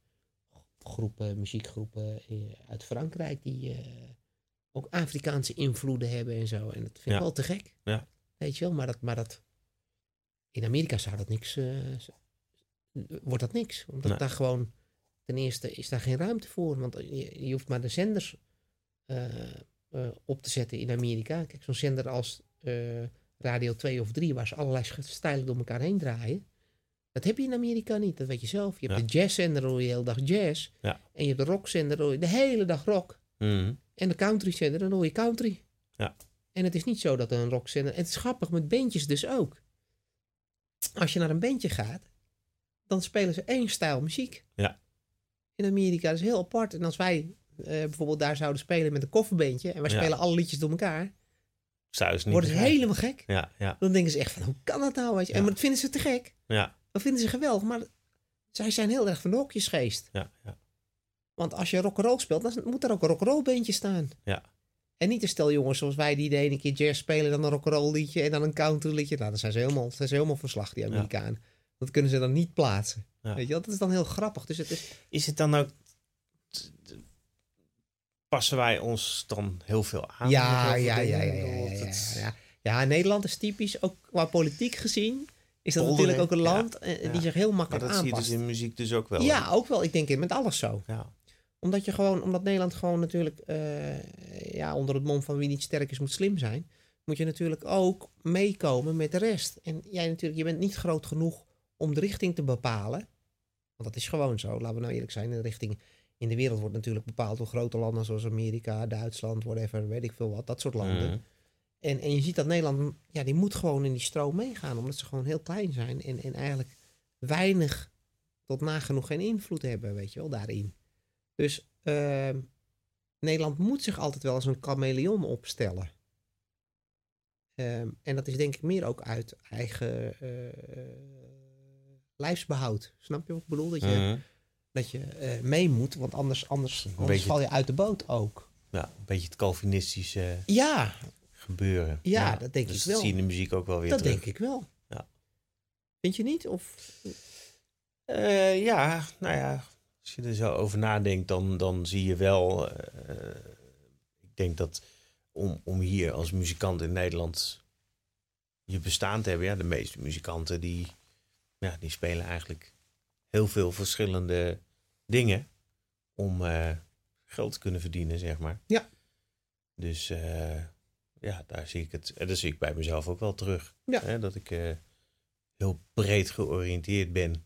S2: groepen, muziekgroepen eh, uit Frankrijk die eh, ook Afrikaanse invloeden hebben en zo. En dat vind ik
S1: Ja.
S2: wel te gek.
S1: Ja.
S2: Weet je wel, maar dat, maar dat in Amerika zou dat niks, eh, wordt dat niks. Omdat
S1: Nee.
S2: daar gewoon, ten eerste is daar geen ruimte voor. Want je, je hoeft maar de zenders eh, eh, op te zetten in Amerika. Kijk, zo'n zender als eh, Radio 2 of 3, waar ze allerlei stijlen door elkaar heen draaien. Dat heb je in Amerika niet, dat weet je zelf. Je hebt
S1: Ja.
S2: de jazzzender, hoor je de hele dag jazz.
S1: Ja.
S2: En je hebt de rockzender, hoor je de hele dag rock.
S1: Mhm.
S2: En de country zender, dan hoor je country.
S1: Ja.
S2: En het is niet zo dat een rockzender... Het is grappig, met bandjes dus ook. Als je naar een bandje gaat, dan spelen ze één stijl muziek.
S1: Ja.
S2: In Amerika dat is heel apart. En als wij eh, bijvoorbeeld daar zouden spelen met een kofferbeentje... en wij
S1: Ja.
S2: spelen alle liedjes door elkaar...
S1: Niet
S2: ze
S1: begrijpen.
S2: helemaal gek.
S1: Ja, ja,
S2: Dan denken ze echt van, hoe kan dat nou? Weet je? En
S1: Ja.
S2: dat vinden ze te gek.
S1: ja,
S2: Dat vinden ze geweldig. Maar zij zijn heel erg van de hokjesgeest.
S1: ja, ja.
S2: Want als je rock'n'roll speelt, dan moet er ook een rock'n'roll bandje staan.
S1: Ja.
S2: En niet een stel jongens zoals wij die de ene keer jazz spelen, dan een rock'n'roll liedje en dan een country liedje. Nou, dan zijn ze helemaal, zijn ze helemaal verslag, die Amerikanen. Dat kunnen ze dan niet plaatsen.
S1: Ja.
S2: Weet je? Dat is dan heel grappig. Dus het is,
S1: Is het dan ook... Passen wij ons dan heel veel aan?
S2: ja, ja, ja, ja, ja, ja, Nederland is typisch, ook qua politiek gezien, is dat natuurlijk ook een land eh,
S1: Ja.
S2: die zich heel
S1: Maar
S2: makkelijk
S1: dat zie je
S2: aanpast.
S1: dus in muziek dus ook wel.
S2: ja, ook wel. Ik denk met alles zo.
S1: ja.
S2: Omdat je gewoon, omdat Nederland gewoon natuurlijk, eh, ja, onder het mom van wie niet sterk is, moet slim zijn. Moet je natuurlijk ook meekomen met de rest. En jij natuurlijk, je bent niet groot genoeg om de richting te bepalen. Dat is gewoon zo, laten we nou eerlijk zijn. De richting in de wereld wordt natuurlijk bepaald door grote landen zoals Amerika, Duitsland, whatever, weet ik veel wat. Dat soort landen.
S1: Mhm.
S2: En, en je ziet dat Nederland, ja, die moet gewoon in die stroom meegaan. Omdat ze gewoon heel klein zijn. En, en eigenlijk weinig tot nagenoeg geen invloed hebben, weet je wel, daarin. Dus ehm, Nederland moet zich altijd wel als een chameleon opstellen. Ehm, en dat is denk ik meer ook uit eigen eh, lijfsbehoud. Snap je wat ik bedoel? Dat je,
S1: Mhm.
S2: dat je eh, mee moet, want anders, anders, anders
S1: beetje-
S2: val je uit de boot ook.
S1: Ja, een beetje het Calvinistische
S2: Ja,
S1: gebeuren.
S2: Ja, dat denk
S1: dus
S2: ik wel.
S1: Dat zie je in de muziek ook wel weer
S2: dat
S1: terug.
S2: denk ik wel.
S1: Ja.
S2: Vind je niet? Of
S1: Eh, ja, nou ja, als je er zo over nadenkt, dan, dan zie je wel. eh, ik denk dat om, om hier als muzikant in Nederland je bestaan te hebben, ja, de meeste muzikanten die ja, die spelen eigenlijk heel veel verschillende dingen om eh, geld te kunnen verdienen, zeg maar.
S2: Ja.
S1: Dus eh, ja, daar zie ik het. En dat zie ik bij mezelf ook wel terug.
S2: Ja.
S1: Hè, dat ik eh, heel breed georiënteerd ben.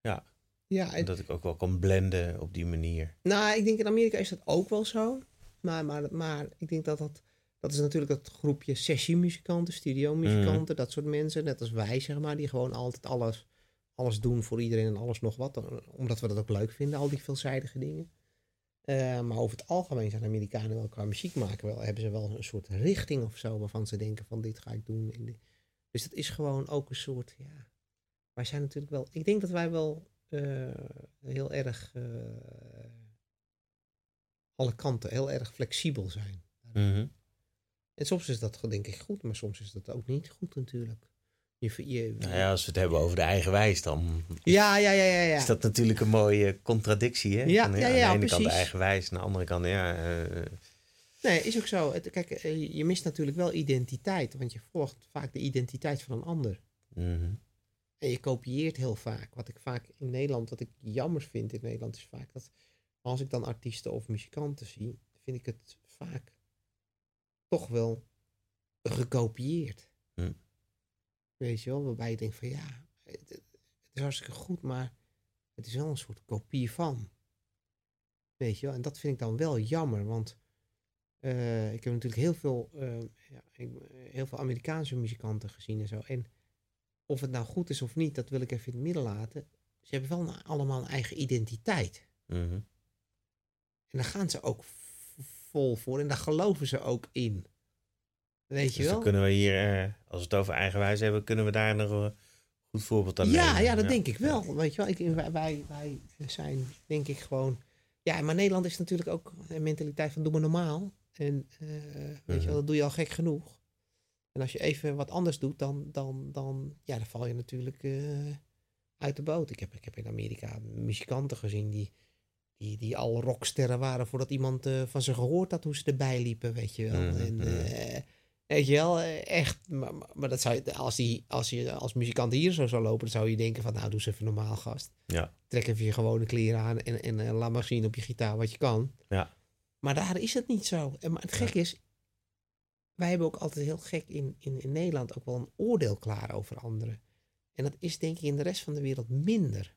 S1: Ja,
S2: Ja,
S1: en, dat ik ook wel kan blenden op die manier.
S2: nou, ik denk in Amerika is dat ook wel zo. Maar, maar, maar ik denk dat dat... Dat is natuurlijk dat groepje sessiemuzikanten, studiomuzikanten, dat soort mensen. Net als wij, zeg maar, die gewoon altijd alles, alles doen voor iedereen en alles nog wat. eh, Omdat we dat ook leuk vinden, al die veelzijdige dingen. Eh, maar over het algemeen zijn Amerikanen wel qua muziek maken wel, hebben ze wel een soort richting of zo waarvan ze denken van dit ga ik doen. Dus dat is gewoon ook een soort, ja. Wij zijn natuurlijk wel, ik denk dat wij wel eh, heel erg alle kanten heel erg flexibel zijn.
S1: Mhm.
S2: En soms is dat denk ik goed, maar soms is dat ook niet goed natuurlijk. Je, je,
S1: Nou ja, als we het hebben over de eigen wijs, dan
S2: ja, ja, ja, ja, ja.
S1: is dat natuurlijk een mooie contradictie. Hè?
S2: Ja,
S1: Van,
S2: ja,
S1: aan de ene kant de eigen wijs, aan de andere kant, ja. eh,
S2: Nee, is ook zo. Het, kijk, eh, je mist natuurlijk wel identiteit, want je volgt vaak de identiteit van een ander.
S1: mhm.
S2: En je kopieert heel vaak. Wat ik vaak in Nederland, wat ik jammer vind in Nederland, is vaak dat als ik dan artiesten of muzikanten zie, vind ik het vaak toch wel gekopieerd.
S1: Hm.
S2: Weet je wel, waarbij je denkt van ja, het, het is hartstikke goed, maar het is wel een soort kopie van. Weet je wel, en dat vind ik dan wel jammer, want eh, ik heb natuurlijk heel veel, eh, ja, ik, heel veel Amerikaanse muzikanten gezien en zo. En of het nou goed is of niet, dat wil ik even in het midden laten. Ze hebben wel allemaal een eigen identiteit.
S1: Mhm.
S2: En daar gaan ze ook vol voor en daar geloven ze ook in. Weet je
S1: Dus dan
S2: wel?
S1: kunnen we hier, eh, als we het over eigenwijs hebben, kunnen we daar nog een goed voorbeeld aan
S2: Ja,
S1: nemen.
S2: ja, dat denk ik wel. Weet je wel, ik, wij, wij, wij zijn denk ik gewoon. Ja, maar Nederland is natuurlijk ook een mentaliteit van doe maar normaal. En eh, weet je
S1: Mhm.
S2: wel, dat doe je al gek genoeg. En als je even wat anders doet, dan, dan, dan, ja, dan val je natuurlijk eh, uit de boot. Ik heb, ik heb in Amerika muzikanten gezien die, die, die al rocksterren waren voordat iemand eh, van ze gehoord had hoe ze erbij liepen, weet je wel.
S1: Mhm,
S2: En, eh, weet je wel, eh, echt. Maar, dat zou je, als, die, als je als muzikant hier zo zou lopen, dan zou je denken van, nou, doe eens even normaal, gast.
S1: Ja.
S2: Trek even je gewone kleren aan en, en laat maar zien op je gitaar wat je kan.
S1: Ja.
S2: Maar daar is het niet zo. En, maar het gek is, wij hebben ook altijd heel gek in, in, in Nederland ook wel een oordeel klaar over anderen. En dat is denk ik in de rest van de wereld minder.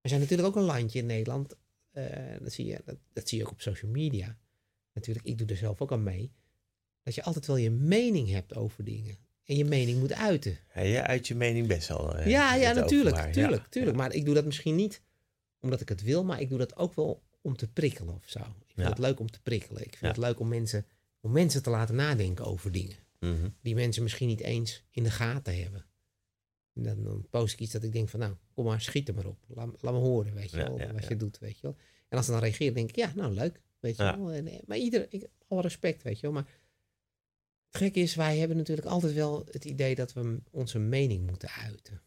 S2: We zijn natuurlijk ook een landje in Nederland. Eh, dat, zie je, dat, dat zie je ook op social media. Natuurlijk, ik doe er zelf ook aan mee. Dat je altijd wel je mening hebt over dingen. En je mening moet uiten.
S1: Ja, je uit je mening best wel. eh,
S2: ja, ja, natuurlijk.
S1: openbaar.
S2: Tuurlijk,
S1: Ja,
S2: tuurlijk.
S1: ja.
S2: Maar ik doe dat misschien niet omdat ik het wil, maar ik doe dat ook wel om te prikkelen of zo. Ik vind
S1: Ja.
S2: het leuk om te prikkelen. Ik vind het leuk om mensen, om mensen te laten nadenken over dingen.
S1: Mhm.
S2: Die mensen misschien niet eens in de gaten hebben. En dan, dan post ik iets dat ik denk van nou, kom maar, schiet er maar op. Laat, laat me horen, weet je wel,
S1: ja,
S2: wat je doet, weet je wel. En als ze dan reageren, denk ik, ja, nou leuk, weet je wel. En, eh, maar ieder, ik, alle respect, weet je wel. Maar het gekke is, wij hebben natuurlijk altijd wel het idee dat we onze mening moeten uiten.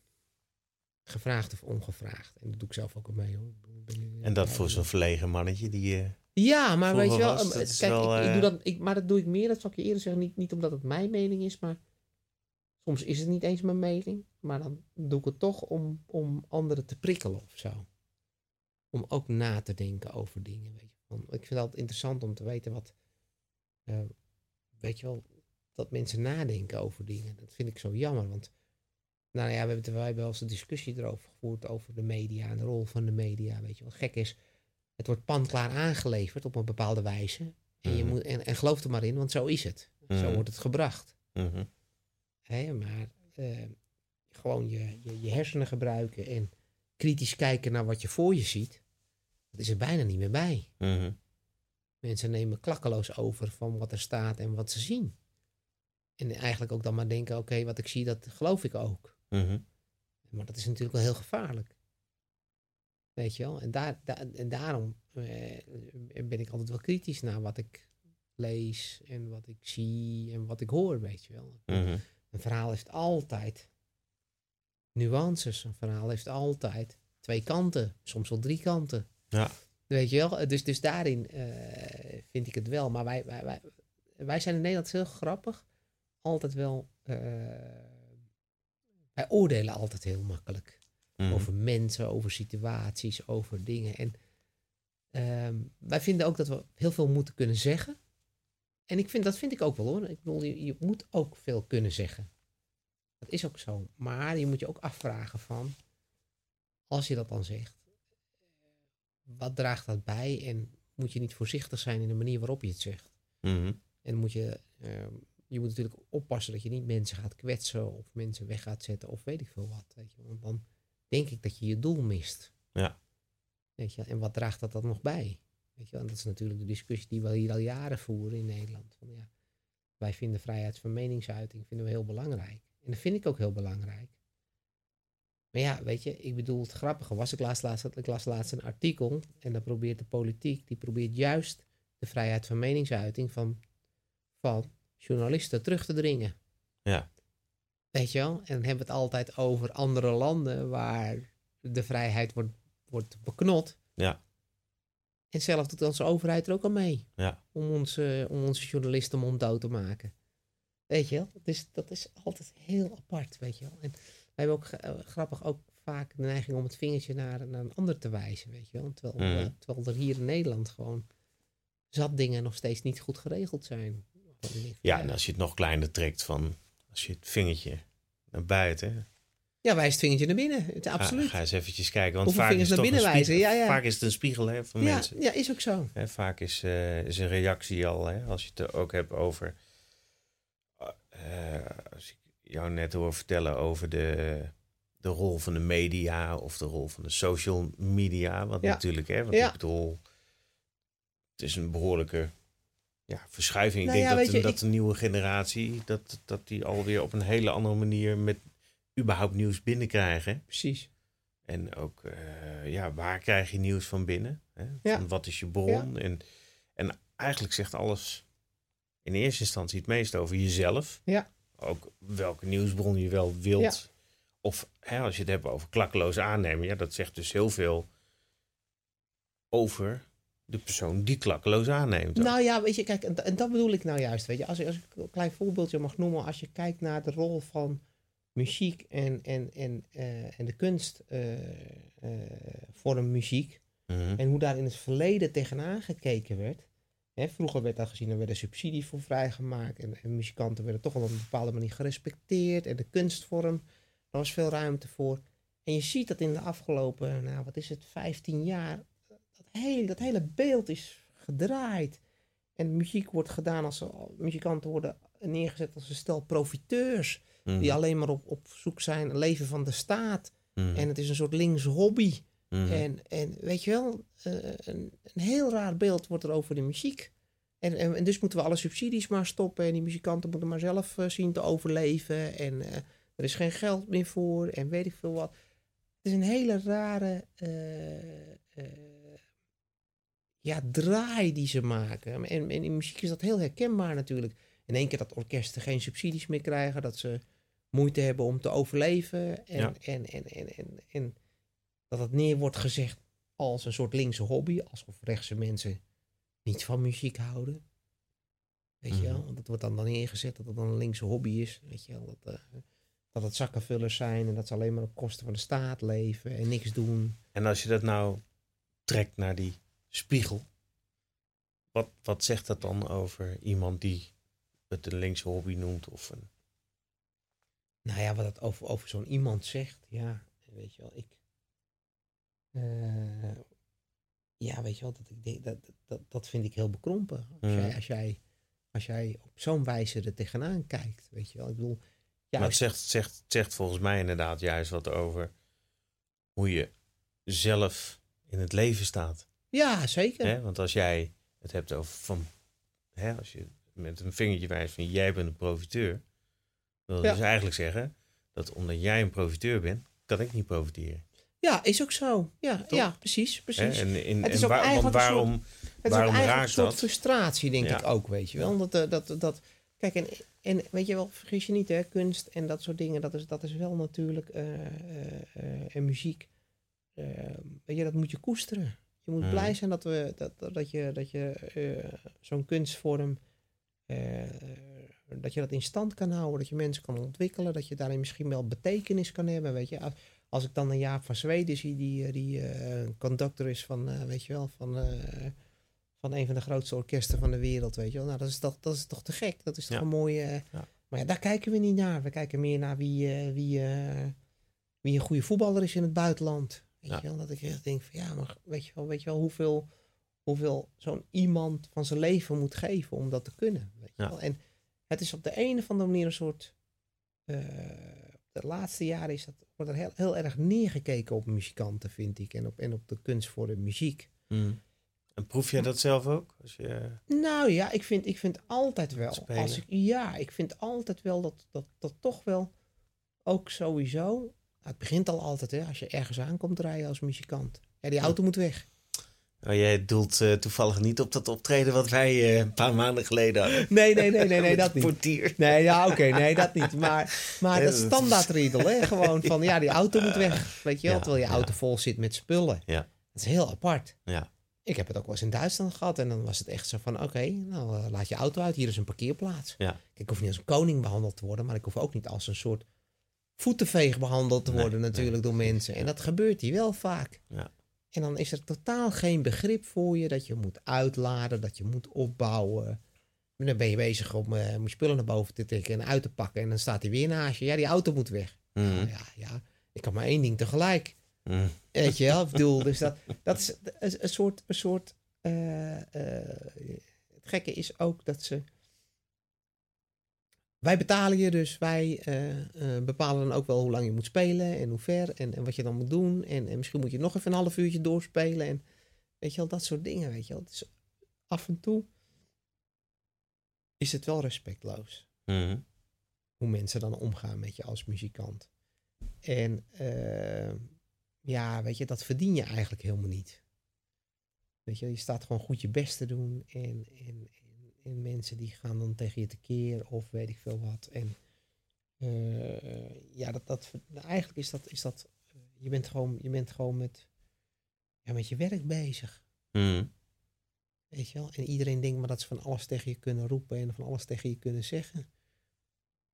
S2: Gevraagd of ongevraagd. En dat doe ik zelf ook al mee hoor. Ben-
S1: En dat voor zo'n verlegen mannetje die... eh,
S2: ja, maar weet je wel,
S1: was,
S2: eh, kijk,
S1: wel,
S2: ik, ik
S1: eh,
S2: doe dat, ik, maar dat doe ik meer, dat zal ik je eerder zeggen, niet, niet omdat het mijn mening is, maar soms is het niet eens mijn mening, maar dan doe ik het toch om, om anderen te prikkelen of zo. Om ook na te denken over dingen, weet je. Want ik vind het altijd interessant om te weten wat, eh, weet je wel, dat mensen nadenken over dingen. Dat vind ik zo jammer, want nou ja, we hebben, wij hebben wel eens een discussie erover gevoerd, over de media en de rol van de media, weet je. Wat gek is, het wordt panklaar aangeleverd op een bepaalde wijze. En, je
S1: Mhm.
S2: moet, en, en geloof er maar in, want zo is het. Zo
S1: Mhm.
S2: wordt het gebracht.
S1: mhm.
S2: Hè? Maar eh, gewoon je, je, je hersenen gebruiken en kritisch kijken naar wat je voor je ziet, dat is er bijna niet meer bij.
S1: Mhm.
S2: Mensen nemen klakkeloos over van wat er staat en wat ze zien. En eigenlijk ook dan maar denken, oké, wat ik zie, dat geloof ik ook.
S1: Mhm.
S2: Maar dat is natuurlijk wel heel gevaarlijk. Weet je wel? En, daar, daar- en daarom eh, ben ik altijd wel kritisch naar wat ik lees en wat ik zie en wat ik hoor, weet je wel.
S1: Mhm.
S2: Een verhaal heeft altijd nuances. Een verhaal heeft altijd twee kanten, soms wel drie kanten.
S1: Ja.
S2: Weet je wel? Dus, dus daarin eh, vind ik het wel. Maar wij, wij, wij, wij zijn in Nederland heel grappig. Altijd wel eh, wij oordelen altijd heel makkelijk.
S1: Mhm.
S2: Over mensen, over situaties, over dingen. En ehm, wij vinden ook dat we heel veel moeten kunnen zeggen. En ik vind, dat vind ik ook wel hoor. Ik bedoel, je, je moet ook veel kunnen zeggen. Dat is ook zo. Maar je moet je ook afvragen van, als je dat dan zegt, wat draagt dat bij? En moet je niet voorzichtig zijn in de manier waarop je het zegt?
S1: Mhm.
S2: En moet je, ehm, je moet natuurlijk oppassen dat je niet mensen gaat kwetsen of mensen weg gaat zetten of weet ik veel wat. Weet je? Want dan denk ik dat je je doel mist.
S1: Ja.
S2: Weet je? En wat draagt dat dan nog bij? Weet je? En dat is natuurlijk de discussie die we hier al jaren voeren in Nederland. Van, ja, wij vinden vrijheid van meningsuiting vinden we heel belangrijk. En dat vind ik ook heel belangrijk. Maar ja, weet je, ik bedoel, het grappige was, ik las laatst, ik las laatst een artikel en dan probeert de politiek, die probeert juist de vrijheid van meningsuiting van, van journalisten terug te dringen.
S1: Ja.
S2: Weet je wel? En dan hebben we het altijd over andere landen waar de vrijheid wordt, wordt beknot.
S1: Ja.
S2: En zelf doet onze overheid er ook al mee.
S1: Ja.
S2: Om onze, om onze journalisten monddood te maken. Weet je wel? Dus dat is altijd heel apart, weet je wel. En we hebben ook eh, grappig ook vaak de neiging om het vingertje naar, naar een ander te wijzen, weet je wel. Terwijl,
S1: Mhm.
S2: eh, terwijl er hier in Nederland gewoon zat dingen nog steeds niet goed geregeld zijn.
S1: Ja, en als je het nog kleiner trekt van, als je het vingertje naar buiten,
S2: ja, wijst het vingertje naar binnen. Het,
S1: ga,
S2: absoluut.
S1: ga eens eventjes kijken. Want
S2: Hoeveel
S1: vaak is,
S2: vingers naar binnen
S1: een spiegel,
S2: wijzen? Ja, ja.
S1: vaak is het een spiegel hè, van
S2: ja,
S1: mensen.
S2: ja, is ook zo.
S1: Hè, vaak is, eh, is een reactie al, hè, als je het ook hebt over. eh, als ik jou net hoor vertellen over de, de rol van de media of de rol van de social media. Want
S2: Ja.
S1: natuurlijk, hè, want ik bedoel, het is een behoorlijke ja, verschuiving.
S2: Nou
S1: ik
S2: ja,
S1: denk dat,
S2: je,
S1: dat de nieuwe generatie, dat, dat die alweer op een hele andere manier met überhaupt nieuws binnenkrijgen.
S2: Precies.
S1: En ook, eh, ja, waar krijg je nieuws van binnen? Hè?
S2: Ja.
S1: Van wat is je bron? En, en eigenlijk zegt alles in eerste instantie het meest over jezelf.
S2: Ja.
S1: Ook welke nieuwsbron je wel wilt.
S2: Ja.
S1: Of hè, als je het hebt over klakkeloos aannemen. Ja, dat zegt dus heel veel over de persoon die klakkeloos aanneemt. ook.
S2: Nou ja, weet je, kijk, en, dat bedoel ik nou juist. Weet je, als, als ik een klein voorbeeldje mag noemen, als je kijkt naar de rol van muziek en, en, en, eh, en de kunstvorm muziek.
S1: Mhm.
S2: En hoe daar in het verleden tegenaan gekeken werd. Hè, vroeger werd daar gezien, er werden subsidies voor vrijgemaakt. En, en muzikanten werden toch wel op een bepaalde manier gerespecteerd. En de kunstvorm, daar was veel ruimte voor. En je ziet dat in de afgelopen, nou wat is het, 15 jaar, dat hele, dat hele beeld is gedraaid. En muziek wordt gedaan als muzikanten worden neergezet als een stel profiteurs.
S1: Mhm.
S2: Die alleen maar op, op zoek zijn, leven van de staat.
S1: Mhm.
S2: En het is een soort linkse hobby.
S1: Mhm.
S2: En, en weet je wel, eh, een, een heel raar beeld wordt er over de muziek. En, en, en dus moeten we alle subsidies maar stoppen. En die muzikanten moeten maar zelf eh, zien te overleven. En eh, er is geen geld meer voor. En weet ik veel wat. Het is een hele rare ja, draai die ze maken. En, en in muziek is dat heel herkenbaar natuurlijk. In één keer dat orkesten geen subsidies meer krijgen. Dat ze moeite hebben om te overleven. En,
S1: Ja.
S2: en, en, en, en, en dat het neer wordt gezegd als een soort linkse hobby. Alsof rechtse mensen niet van muziek houden. Weet je wel?
S1: Mhm.
S2: Want dat wordt dan, dan neergezet dat het dan een linkse hobby is. Weet je wel? Dat, eh, dat het zakkenvullers zijn en dat ze alleen maar op kosten van de staat leven en niks doen.
S1: En als je dat nou trekt naar die spiegel, wat, wat zegt dat dan over iemand die het een linkse hobby noemt? Of een,
S2: Nou ja, wat het over, over zo'n iemand zegt, ja, weet je wel, ik. eh, ja, weet je wel, dat, ik denk, dat, dat, dat vind ik heel bekrompen. Als, jij, als, jij, als jij op zo'n wijze er tegenaan kijkt, weet je wel. Ik bedoel, ja,
S1: maar het zegt, zegt, zegt volgens mij inderdaad juist wat over hoe je zelf in het leven staat.
S2: ja zeker.
S1: Hè? Want als jij het hebt over van, hè, als je met een vingertje wijst van jij bent een profiteur, wil
S2: Ja.
S1: dus eigenlijk zeggen dat omdat jij een profiteur bent, kan ik niet profiteren.
S2: Ja, is ook zo. Ja, ja precies. Precies.
S1: En, in,
S2: Het is
S1: en
S2: ook
S1: waar- want
S2: eigenlijk een
S1: waarom,
S2: Het is
S1: waarom raakt
S2: een soort
S1: dat?
S2: frustratie, denk
S1: Ja.
S2: ik ook, weet je wel. Dat, eh, dat, dat, kijk, en, en weet je wel, vergis je niet, hè, kunst en dat soort dingen, dat is, dat is wel natuurlijk, eh, en muziek, eh, weet je, dat moet je koesteren. Je moet
S1: Mhm.
S2: blij zijn dat, we, dat, dat, dat je, dat je zo'n kunstvorm dat je dat in stand kan houden, dat je mensen kan ontwikkelen, dat je daarin misschien wel betekenis kan hebben, weet je. Als, als ik dan een Jaap van Zweden zie, die, eh, die uh, conductor is van, uh, weet je wel, van, van een van de grootste orkesten van de wereld, weet je wel. Nou, dat is toch, dat is toch te gek, dat is toch
S1: Ja.
S2: een mooie...
S1: Ja.
S2: Maar ja, daar kijken we niet naar. We kijken meer naar wie, eh, wie, eh, wie een goede voetballer is in het buitenland. Weet
S1: Ja.
S2: je wel, dat ik echt denk van ja, maar weet je wel, weet je wel hoeveel, hoeveel zo'n iemand van zijn leven moet geven om dat te kunnen. Weet je wel? En het is op de een of andere manier een soort. eh, de laatste jaren is dat, wordt er heel, heel erg neergekeken op muzikanten, vind ik. En op, en op de kunst voor de muziek.
S1: Mm. En proef jij dat zelf ook? Als je,
S2: Nou ja, ik vind, ik vind altijd wel.
S1: Spelen.
S2: Als ik, ja, ik vind altijd wel dat, dat, dat toch wel ook sowieso. Het begint al altijd, hè, als je ergens aankomt rijden als muzikant. Ja, die auto moet weg.
S1: Oh, jij doelt eh, toevallig niet op dat optreden wat wij eh, een paar maanden geleden hadden.
S2: Nee, nee, nee, nee, nee dat niet.
S1: Portier.
S2: Nee, ja, oké, nee, dat niet. Maar, maar
S1: Ja,
S2: dat
S1: dat-
S2: standaardriedel, hè. Gewoon van, ja, die auto moet weg. Weet je wel,
S1: Ja,
S2: terwijl je
S1: ja.
S2: auto vol zit met spullen.
S1: Ja.
S2: Dat is heel apart.
S1: Ja.
S2: Ik heb het ook wel eens in Duitsland gehad. En dan was het echt zo van, oké, nou, eh, laat je auto uit. Hier is een parkeerplaats.
S1: Ja.
S2: Kijk, ik hoef niet als een koning behandeld te worden. Maar ik hoef ook niet als een soort voetenveeg behandeld te
S1: Nee,
S2: worden natuurlijk door mensen. En dat gebeurt hier wel vaak.
S1: Ja.
S2: En dan is er totaal geen begrip voor je dat je moet uitladen, dat je moet opbouwen. En dan ben je bezig om moet spullen naar boven te trekken en uit te pakken. En dan staat hij weer naast je. Ja, die auto moet weg.
S1: Mm.
S2: Nou ja, ja, ik kan maar één ding tegelijk.
S1: Mm.
S2: Weet je wel, ik bedoel, dus dat, dat is een, een soort, een soort eh, eh, het gekke is ook dat ze, wij betalen je dus, wij eh, eh, bepalen dan ook wel hoe lang je moet spelen en hoe ver en, en wat je dan moet doen en, en misschien moet je nog even een half uurtje doorspelen en weet je wel, dat soort dingen, weet je wel. Af en toe is het wel respectloos
S1: Mm.
S2: hoe mensen dan omgaan met je als muzikant. En eh, ja, weet je, dat verdien je eigenlijk helemaal niet. Weet je, je staat gewoon goed je best te doen. En, en, en, en mensen die gaan dan tegen je tekeer of weet ik veel wat. En eh, ja, dat, dat, eigenlijk is dat, is dat eh, je bent gewoon, je bent gewoon met, ja, met je werk bezig.
S1: Mm.
S2: Weet je wel? En iedereen denkt maar dat ze van alles tegen je kunnen roepen en van alles tegen je kunnen zeggen.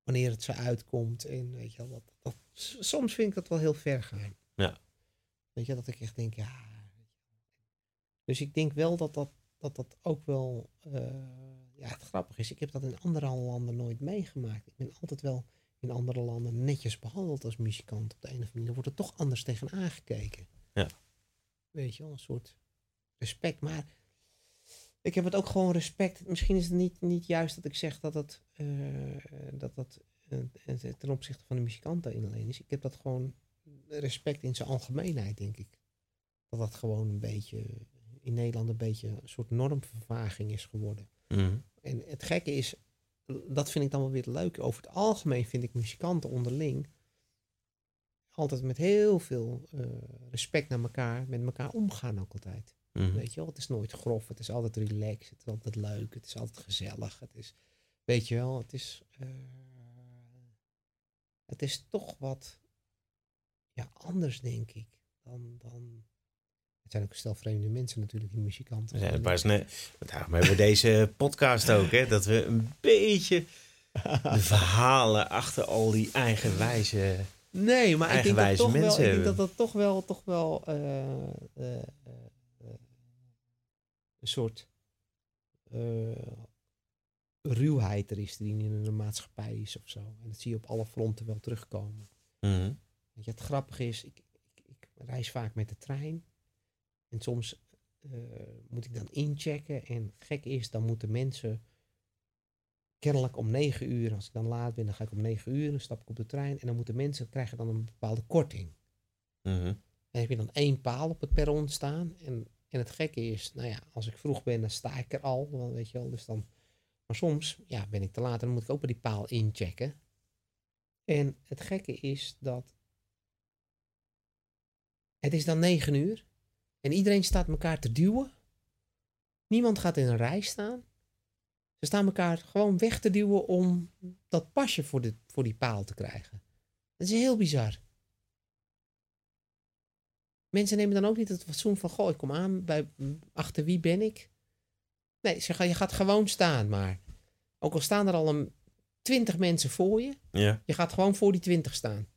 S2: Wanneer het zo uitkomt. En weet je wel, dat, soms vind ik dat wel heel ver gaan.
S1: Ja.
S2: Weet je, dat ik echt denk, ja. Dus ik denk wel dat dat, dat, dat ook wel, eh, ja, het grappige is, ik heb dat in andere landen nooit meegemaakt. Ik ben altijd wel in andere landen netjes behandeld als muzikant op de een of andere manier. Wordt er toch anders tegen aangekeken.
S1: Ja.
S2: Weet je wel, een soort respect. Maar ik heb het ook gewoon respect. Misschien is het niet, niet juist dat ik zeg dat het eh, dat dat eh, ten opzichte van de muzikanten alleen is. Ik heb dat gewoon respect in zijn algemeenheid, denk ik. Dat dat gewoon een beetje in Nederland een beetje een soort normvervaging is geworden.
S1: Mm.
S2: En het gekke is, dat vind ik dan wel weer leuk. Over het algemeen vind ik muzikanten onderling altijd met heel veel eh, respect naar elkaar, met elkaar omgaan ook altijd.
S1: Mm.
S2: Weet je wel, het is nooit grof, het is altijd relaxed, het is altijd leuk, het is altijd gezellig. Het is, weet je wel, het is, eh, het is toch wat ja, anders, denk ik. Dan, dan, het zijn ook stel vreemde mensen natuurlijk, die muzikanten.
S1: Sne- Daarom hebben we deze podcast ook, hè? Dat we een beetje de verhalen achter al die eigenwijze...
S2: Nee, maar ik denk, dat
S1: eigenwijze
S2: toch wel,
S1: mensen
S2: ik denk dat dat toch wel, toch wel eh, eh, eh, een soort ruwheid er is die in de maatschappij is of zo. En dat zie je op alle fronten wel terugkomen.
S1: Mhm.
S2: Weet je, het grappige is, ik, ik, ik reis vaak met de trein. En soms eh, moet ik dan inchecken. En gek is, dan moeten mensen kennelijk om negen uur, als ik dan laat ben, dan ga ik om negen uur, dan stap ik op de trein. En dan moeten mensen krijgen dan een bepaalde korting.
S1: Mhm.
S2: En heb je dan één paal op het perron staan. En, en het gekke is, nou ja, als ik vroeg ben, dan sta ik er al. Dan weet je wel, dus dan... Maar soms, ja, ben ik te laat en dan moet ik ook bij die paal inchecken. En het gekke is dat... Het is dan negen uur. En iedereen staat elkaar te duwen. Niemand gaat in een rij staan. Ze staan elkaar gewoon weg te duwen om dat pasje voor, de, voor die paal te krijgen. Dat is heel bizar. Mensen nemen dan ook niet het fatsoen van, goh, ik kom aan, bij, achter wie ben ik? Nee, ze gaan, je gaat gewoon staan, maar. Ook al staan er al een twintig mensen voor je.
S1: Ja.
S2: Je gaat gewoon voor die twintig staan.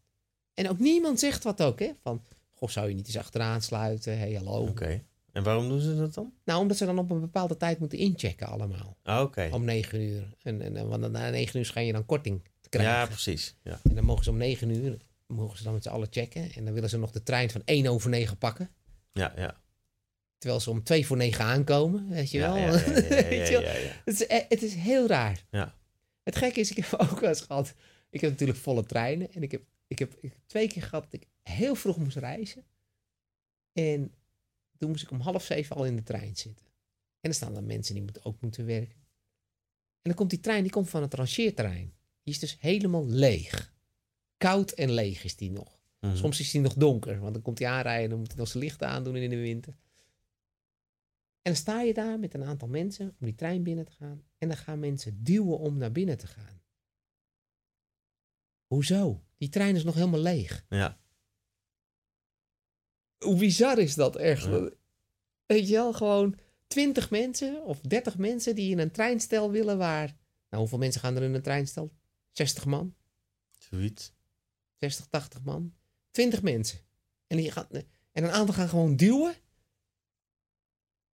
S2: En ook niemand zegt wat ook, hè? Van, goh, zou je niet eens achteraan sluiten? hey, hallo.
S1: Oké. En waarom doen ze dat dan?
S2: Nou, omdat ze dan op een bepaalde tijd moeten inchecken allemaal.
S1: Ah, Oké.
S2: Om negen uur. En, en, en- want na negen uur schijn je dan korting te krijgen.
S1: Ja, precies. Ja.
S2: En dan mogen ze om negen uur, mogen ze dan met z'n allen checken. En dan willen ze nog de trein van één over negen pakken.
S1: Ja, ja.
S2: Terwijl ze om twee voor negen aankomen, weet je wel. Het is heel raar.
S1: Ja.
S2: Het gekke is, ik heb ook wel eens gehad... Ik heb natuurlijk volle treinen. En ik heb, ik heb, ik heb twee keer gehad dat ik heel vroeg moest reizen. En toen moest ik om half zeven al in de trein zitten. En er staan dan mensen die moeten, ook moeten werken. En dan komt die trein, die komt van het rangeerterrein. Die is dus helemaal leeg. Koud en leeg is die nog.
S1: Mhm.
S2: Soms is die nog donker, want dan komt hij aanrijden en dan moet hij nog zijn lichten aandoen in de winter. En dan sta je daar met een aantal mensen om die trein binnen te gaan. En dan gaan mensen duwen om naar binnen te gaan. Hoezo? Die trein is nog helemaal leeg.
S1: Ja.
S2: Hoe bizar is dat echt?
S1: Ja.
S2: Weet je wel, gewoon 20 mensen of 30 mensen die in een treinstel willen waar... Nou, hoeveel mensen gaan er in een treinstel? 60 man?
S1: Zoiets.
S2: 60, 80 man. 20 mensen. En, die gaan, en een aantal gaan gewoon duwen.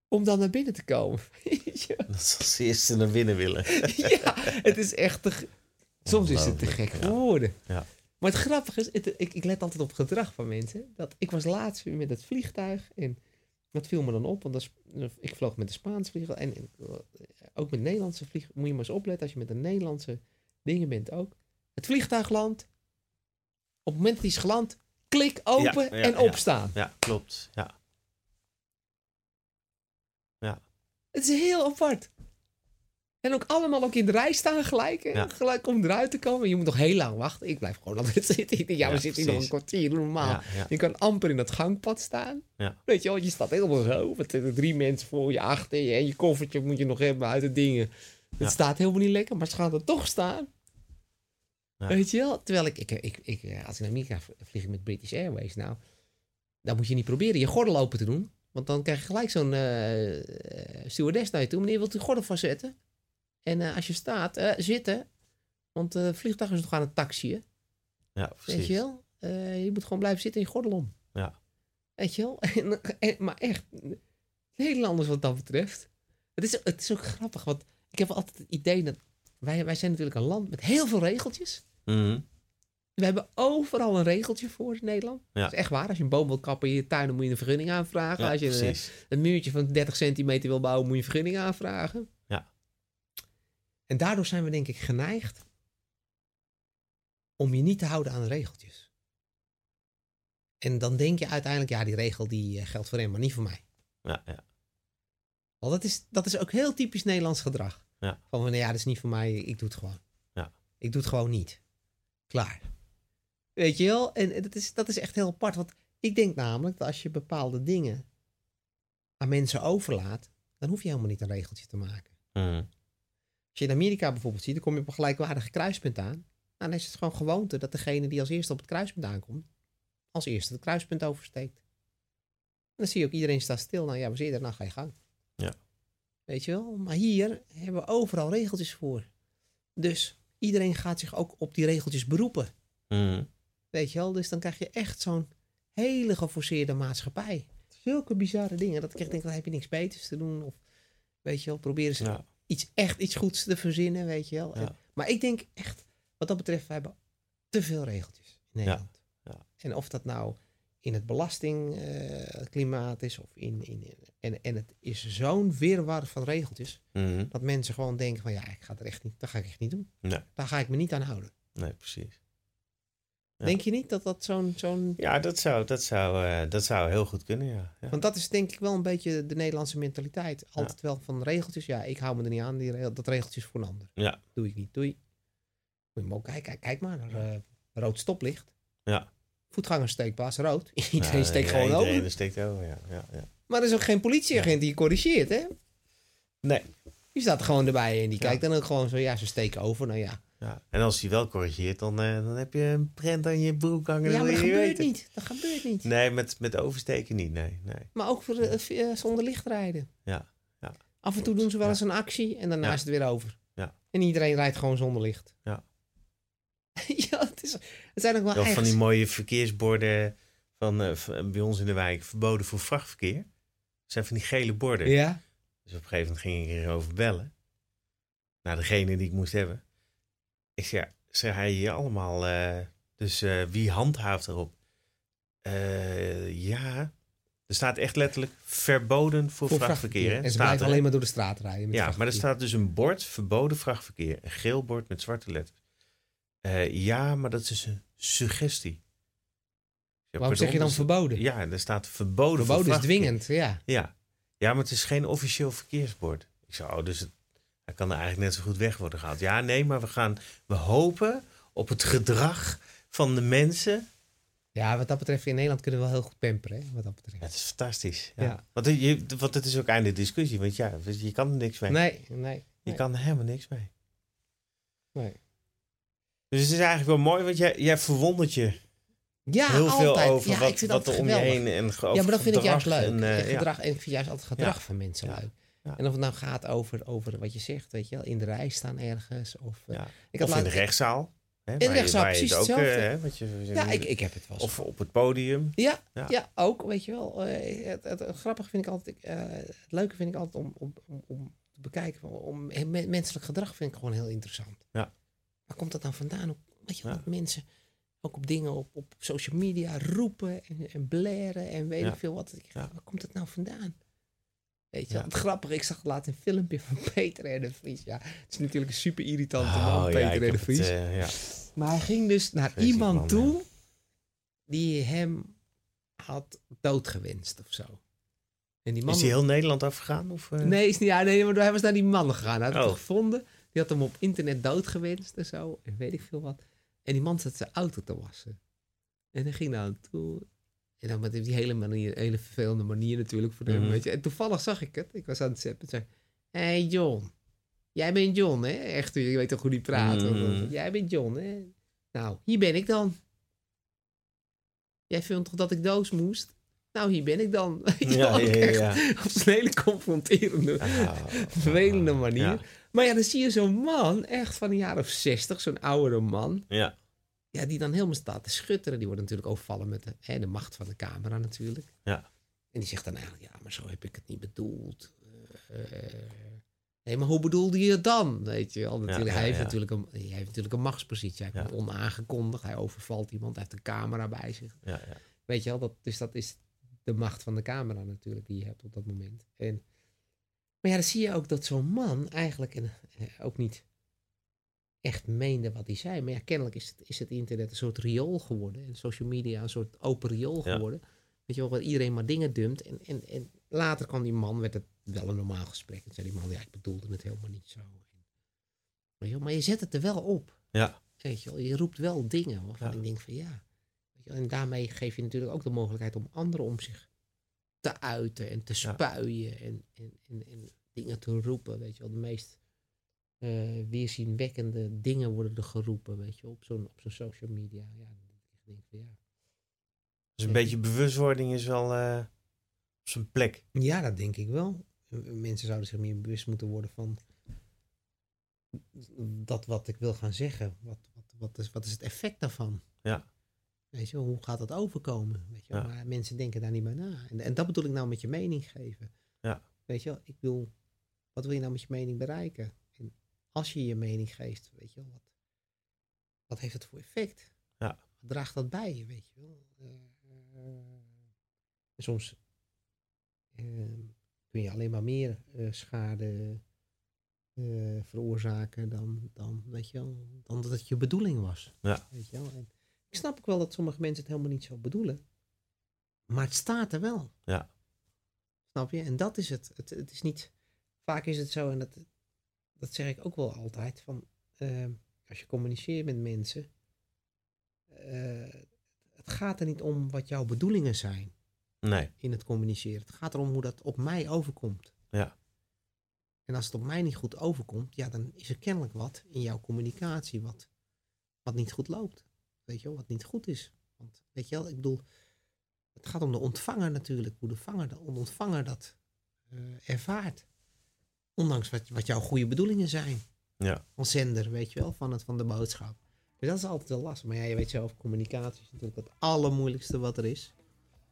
S2: Om dan naar binnen te komen. Je?
S1: Dat ze als eerste naar binnen willen.
S2: ja, het is echt te. Soms is het te gek
S1: ja.
S2: woorden.
S1: Ja.
S2: Maar het grappige is, het- ik, ik let altijd op gedrag van mensen. Dat, ik was laatst weer met het vliegtuig. En dat viel me dan op. Want dat is- ik vloog met de Spaanse vliegen. En en, eh, ook met Nederlandse vliegen. Moet je maar eens opletten als je met de Nederlandse dingen bent ook. Het vliegtuig landt. Op het moment dat hij is geland, klik open
S1: Ja, ja,
S2: en
S1: ja.
S2: opstaan.
S1: Ja, klopt. Ja.
S2: Het is heel apart. En ook allemaal ook in de rij staan gelijk. hè.
S1: Ja.
S2: Gelijk om eruit te komen. Je moet nog heel lang wachten. Ik blijf gewoon altijd zitten. Ja, we
S1: Ja,
S2: zitten hier nog een kwartier normaal.
S1: Ja.
S2: Je kan amper in het gangpad staan. Weet je wel, je staat helemaal zo. Met eh, drie mensen voor je achter je. En je koffertje moet je nog hebben uit de dingen. Het staat helemaal niet lekker, maar ze gaan er toch staan. Weet je wel? Terwijl ik, ik, ik, ik, eh, als ik naar Amerika vlieg ik met British Airways. Nou, dan moet je niet proberen je gordel open te doen. Want dan krijg je gelijk zo'n eh, stewardess naar je toe. Meneer, wilt u de gordel vastzetten? En eh, als je staat, eh, zitten. Want het vliegtuig is nog aan het taxiën.
S1: Ja,
S2: Weet
S1: precies.
S2: je wel? Je moet gewoon blijven zitten en je gordel om.
S1: Ja.
S2: Weet je wel? En, en- maar echt, heel anders wat dat betreft. Het is, het is ook grappig, want ik heb altijd het idee dat... Wij, wij zijn natuurlijk een land met heel veel regeltjes.
S1: Mhm.
S2: We hebben overal een regeltje voor in Nederland.
S1: Ja.
S2: Dat is echt waar. Als je een boom wil kappen in je tuin, dan moet je een vergunning aanvragen.
S1: Ja,
S2: Als je een, een muurtje van 30 centimeter wil bouwen, moet je een vergunning aanvragen.
S1: Ja.
S2: En daardoor zijn we denk ik geneigd om je niet te houden aan de regeltjes. En dan denk je uiteindelijk, ja, die regel die eh, geldt voor hem, maar niet voor mij.
S1: Ja, ja.
S2: Want dat is, dat is ook heel typisch Nederlands gedrag.
S1: Ja.
S2: Van, van, ja, dat is niet voor mij, ik doe het gewoon.
S1: Ja.
S2: Ik doe het gewoon niet. Klaar. Weet je wel? En dat is, dat is echt heel apart. Want ik denk namelijk dat als je bepaalde dingen aan mensen overlaat, dan hoef je helemaal niet een regeltje te maken.
S1: Mhm.
S2: Als je in Amerika bijvoorbeeld ziet, dan kom je op een gelijkwaardige kruispunt aan. Nou, dan is het gewoon gewoonte dat degene die als eerste op het kruispunt aankomt, als eerste het kruispunt oversteekt. En dan zie je ook iedereen staat stil. Nou ja, we zitten er, nou ga je gang.
S1: Ja.
S2: Weet je wel? Maar hier hebben we overal regeltjes voor. Dus iedereen gaat zich ook op die regeltjes beroepen.
S1: Mhm.
S2: Weet je wel? Dus dan krijg je echt zo'n hele geforceerde maatschappij. Zulke bizarre dingen. Dat ik echt denk, dan heb je niks beters te doen. Of weet je wel, proberen ze
S1: Ja.
S2: Iets, echt iets goeds te verzinnen, weet je wel.
S1: Ja.
S2: En- maar ik denk echt, wat dat betreft, we hebben te veel regeltjes in Nederland.
S1: Ja.
S2: En of dat nou in het belastingklimaat is of in... in en, en het is zo'n wirwar van regeltjes,
S1: Mhm.
S2: dat mensen gewoon denken van, ja, ik ga het er echt niet, dat ga ik echt niet doen.
S1: Nee.
S2: Daar ga ik me niet aan houden.
S1: Nee, precies. Ja.
S2: Denk je niet dat dat zo'n... zo'n
S1: Ja, dat zou, dat zou, eh, dat zou heel goed kunnen, ja. ja.
S2: Want dat is denk ik wel een beetje de Nederlandse mentaliteit. Altijd wel van regeltjes. Ja, ik hou me er niet aan. Die, regel- dat regeltjes voor een ander.
S1: Ja.
S2: Doe ik niet. Doei. Moet je maar ook kijken. Kijk, kijk maar naar eh, rood stoplicht.
S1: Ja.
S2: Voetgangerssteekpaas rood. Iedereen steekt gewoon
S1: iedereen
S2: over.
S1: steekt over, ja. ja, ja.
S2: Maar er is ook geen politieagent die je corrigeert, hè?
S1: Nee.
S2: Die staat gewoon erbij en die kijkt dan ook gewoon zo. Ja, ze steken over. Nou ja.
S1: Ja. En als hij wel corrigeert, dan, eh, dan heb je een prent aan je broek hangen.
S2: Ja, maar dat gebeurt
S1: weten.
S2: niet. Dat gebeurt niet.
S1: Nee, met, met oversteken niet, nee. nee.
S2: Maar ook voor, eh, eh, zonder licht rijden.
S1: Ja, ja.
S2: Af en toe doen ze wel
S1: Ja.
S2: eens een actie en daarna
S1: Ja.
S2: is het weer over.
S1: Ja.
S2: En iedereen rijdt gewoon zonder licht.
S1: Ja.
S2: ja, het, is, het zijn ook wel
S1: Wel van die mooie verkeersborden van, bij ons in de wijk. Verboden voor vrachtverkeer. Dat zijn van die gele borden.
S2: Ja?
S1: Dus op een gegeven moment ging ik erover bellen. Naar degene die ik moest hebben. Ik zei, ja, zeg hij hier allemaal. eh, dus eh, wie handhaaft erop? Eh, ja, er staat echt letterlijk verboden voor, vrachtverkeer.
S2: En ze blijven
S1: er,
S2: alleen maar door de straat rijden. met
S1: Ja, maar er staat dus een bord verboden vrachtverkeer. Een geel bord met zwarte letters. Ja, maar dat is een suggestie. Ja,
S2: Waarom zeg je dan
S1: dus-
S2: verboden?
S1: Ja, er staat verboden,
S2: verboden is dwingend, ja.
S1: Ja. ja, maar het is geen officieel verkeersbord. Ik zei, oh, dus het, hij kan er eigenlijk net zo goed weg worden gehaald. Ja, nee, maar we gaan, we hopen op het gedrag van de mensen.
S2: Ja, wat dat betreft, in Nederland kunnen we wel heel goed pamperen, hè, wat dat betreft.
S1: Het is fantastisch. Ja.
S2: Ja.
S1: Want, je, want het is ook einde discussie, want ja, je kan er niks mee.
S2: Nee, nee.
S1: Je
S2: nee,
S1: kan er helemaal niks mee.
S2: nee.
S1: Dus het is eigenlijk wel mooi, want jij, jij verwondert je
S2: Ja,
S1: heel veel
S2: altijd.
S1: over
S2: ja,
S1: wat, wat
S2: dat
S1: er om je heen en
S2: Ja, maar dat vind ik juist
S1: gedrag
S2: leuk.
S1: En, eh,
S2: En
S1: ja.
S2: gedrag, en ik vind juist altijd het gedrag van mensen leuk.
S1: Ja.
S2: En of het nou gaat over, over wat je zegt, weet je wel, in de rij staan ergens. Of, eh,
S1: Ja.
S2: ik had
S1: Of in de rechtszaal. Hè,
S2: de
S1: waar je-
S2: rechtszaal, precies
S1: ook, eh,
S2: hetzelfde.
S1: hè, wat je,
S2: Ja, ik, ik heb het wel.
S1: Of op het podium.
S2: Ja,
S1: Ja.
S2: ja. ook, weet je wel. eh, het, het, het grappige vind ik altijd, het leuke vind ik altijd om, om, om, om te bekijken. Om, me- menselijk gedrag vind ik gewoon heel interessant.
S1: Ja.
S2: Waar komt dat nou vandaan? Weet je wel,
S1: Ja.
S2: dat mensen ook op dingen op, op social media roepen en, en blaren en weet ik veel wat. Ik. Waar komt het nou vandaan? Weet je
S1: Ja.
S2: wel, het grappige, ik zag laat een filmpje van Peter R. de Vries. Ja, het is natuurlijk een super irritante
S1: Oh,
S2: man, Peter R. de
S1: het,
S2: Vries.
S1: eh, ja.
S2: Maar hij ging dus naar
S1: Vreselijk
S2: iemand
S1: man,
S2: toe die hem had doodgewenst of zo. En die man.
S1: Is hij heel Nederland afgegaan? Of, eh?
S2: Nee, is niet, ja, nee, maar hij was naar die man gegaan. Hij had
S1: Oh.
S2: het gevonden. Die had hem op internet doodgewenst en zo. En weet ik veel wat. En die man zat zijn auto te wassen. En hij ging naar hem toe. En dan met die hele manier, hele vervelende manier natuurlijk voor hem.
S1: Mhm.
S2: Weet je. En toevallig zag ik het. Ik was aan het zappen. En zei, hé hey John. Jij bent John, hè? Echt, je weet toch hoe die praat.
S1: Mhm.
S2: Jij bent John, hè? Nou, hier ben ik dan. Jij vindt toch dat ik doos moest? Nou, hier ben ik dan.
S1: Ja, ja, ja,
S2: echt
S1: ja.
S2: Op zo'n hele confronterende,
S1: Ah,
S2: vervelende manier.
S1: Ja.
S2: Maar ja, dan zie je zo'n man, echt van een jaar of zestig, zo'n oudere man.
S1: ja.
S2: Ja, die dan helemaal staat te schutteren. Die wordt natuurlijk overvallen met de, hè, de macht van de camera natuurlijk.
S1: Ja.
S2: En die zegt dan eigenlijk, ja, maar zo heb ik het niet bedoeld. Eh, eh, nee, maar hoe bedoelde je het dan? Weet je wel, natuurlijk,
S1: ja,
S2: hij, heeft
S1: ja.
S2: natuurlijk een, hij heeft natuurlijk een machtspositie. Hij komt onaangekondigd, hij overvalt iemand, hij heeft een camera bij zich.
S1: Ja, ja.
S2: Weet je wel, dat, dus dat is de macht van de camera natuurlijk die je hebt op dat moment. En, maar ja, dan zie je ook dat zo'n man eigenlijk en, eh, ook niet echt meende wat hij zei. Maar ja, kennelijk is het, is het internet een soort riool geworden. En social media een soort open riool
S1: Ja.
S2: geworden. Weet je wel, waar iedereen maar dingen dumpt. En, en, en later kwam die man, werd het wel een normaal gesprek. En zei die man, ja, ik bedoelde het helemaal niet zo. Weet je wel, maar je zet het er wel op.
S1: Ja.
S2: Weet je wel, je roept wel dingen waarvan
S1: Ja.
S2: ik denk van ja. Weet je wel, en daarmee geef je natuurlijk ook de mogelijkheid om anderen om zich te uiten en te
S1: Ja.
S2: spuien en, en, en, en dingen te roepen. Weet je wel, de meest eh, weerzienwekkende dingen worden er geroepen, weet je op zo'n op zo'n social media. Ja, denk ik denk van ja.
S1: Dus een beetje bewustwording is wel eh, op zijn plek.
S2: Ja, dat denk ik wel. Mensen zouden zich meer bewust moeten worden van dat wat ik wil gaan zeggen. Wat, wat, wat, is, wat is het effect daarvan?
S1: Ja.
S2: Weet je, hoe gaat dat overkomen? Weet je?
S1: Ja.
S2: Maar mensen denken daar niet bij na. En, en dat bedoel ik nou met je mening geven.
S1: Ja.
S2: Weet je ik bedoel, wat wil je nou met je mening bereiken? Als je je mening geeft, weet je wel, wat, wat heeft het voor effect?
S1: Ja.
S2: Wat draagt dat bij, weet je wel? Eh, eh, soms eh, kun je alleen maar meer eh, schade veroorzaken dan, dan, weet je wel, dan dat het je bedoeling was.
S1: Ja.
S2: Weet je wel? En ik snap ook wel dat sommige mensen het helemaal niet zo bedoelen. Maar het staat er wel.
S1: Ja.
S2: Snap je? En dat is het. Het, het is niet. Vaak is het zo, en dat, dat zeg ik ook wel altijd. Van, eh, als je communiceert met mensen. eh, het gaat er niet om wat jouw bedoelingen zijn
S1: Nee.
S2: in het communiceren. Het gaat erom hoe dat op mij overkomt.
S1: Ja.
S2: En als het op mij niet goed overkomt, ja, dan is er kennelijk wat in jouw communicatie wat, wat niet goed loopt. Weet je wel, wat niet goed is. Want weet je wel, ik bedoel, het gaat om de ontvanger natuurlijk, hoe de, vanger, de ontvanger dat eh, ervaart. Ondanks wat, wat jouw goede bedoelingen zijn.
S1: Ja.
S2: Van zender, weet je wel, van, het, van de boodschap. Dus dat is altijd wel lastig. Maar ja, je weet zelf, communicatie is natuurlijk het allermoeilijkste wat er is.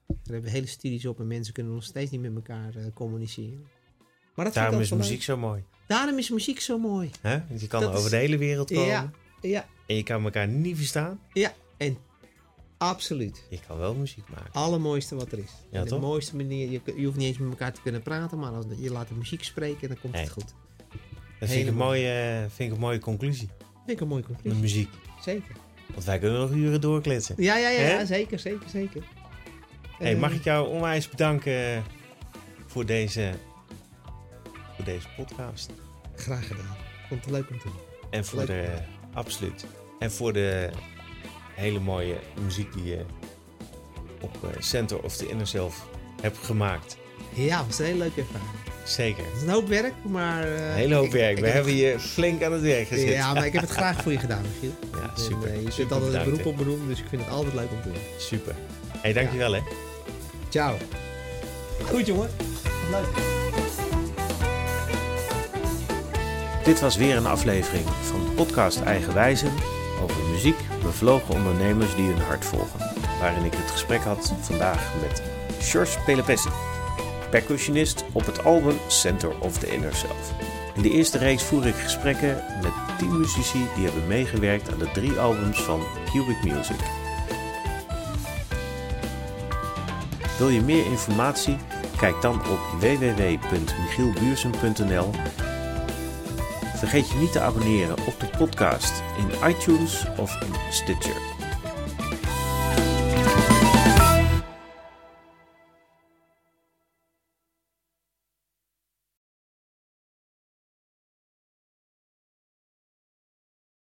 S2: Daar hebben hele studies op en mensen kunnen nog steeds niet met elkaar eh, communiceren. Maar dat
S1: Daarom is muziek zo mooi.
S2: Daarom is muziek zo mooi.
S1: Hè? Want je kan
S2: Dat
S1: over
S2: is-
S1: de hele wereld komen.
S2: Ja, ja,
S1: En je kan elkaar niet verstaan.
S2: ja. En absoluut.
S1: Je kan wel muziek maken.
S2: allermooiste wat er is.
S1: Ja,
S2: de
S1: toch?
S2: mooiste manier, je, je hoeft niet eens met elkaar te kunnen praten, maar als je laat de muziek spreken, dan komt het goed.
S1: Dat vind ik, een mooie, eh, vind ik een mooie conclusie.
S2: Vind ik een mooie
S1: Met
S2: conclusie.
S1: muziek.
S2: Zeker.
S1: Want wij kunnen nog uren doorkletsen.
S2: Ja, ja, ja, zeker, zeker, zeker.
S1: Hey,
S2: Eh,
S1: mag ik jou onwijs bedanken voor deze, voor deze podcast.
S2: Graag gedaan. Vond het leuk om te doen.
S1: En voor
S2: Leuk.
S1: de, absoluut. En voor de hele mooie muziek die je op eh, Center of the Inner Self hebt gemaakt.
S2: Ja, het was een hele leuke ervaring.
S1: Zeker.
S2: Het is een hoop werk, maar... eh,
S1: Een hele hoop
S2: ik-
S1: werk.
S2: ik
S1: We
S2: heb
S1: hebben je flink aan het werk gezet.
S2: Ja, maar ik heb het graag voor je gedaan, Michiel.
S1: Ja,
S2: En,
S1: super.
S2: eh, je
S1: Super
S2: zit altijd het
S1: bedankt,
S2: beroep op beroemd, dus ik vind het altijd leuk om te doen.
S1: Super. hey, dankjewel hè.
S2: Ciao. Goed, jongen. Leuk.
S1: Dit was weer een aflevering van de podcast Eigenwijzen muziek, bevlogen ondernemers die hun hart volgen. Waarin ik het gesprek had vandaag met George Pelepessi, percussionist op het album Center of the Inner Self. In de eerste reeks voer ik gesprekken met 10 muzici die hebben meegewerkt aan de drie albums van Cubic Music. Wil je meer informatie? Kijk dan op www.michielbuursen.nl Vergeet je niet te abonneren op de podcast in iTunes of Stitcher.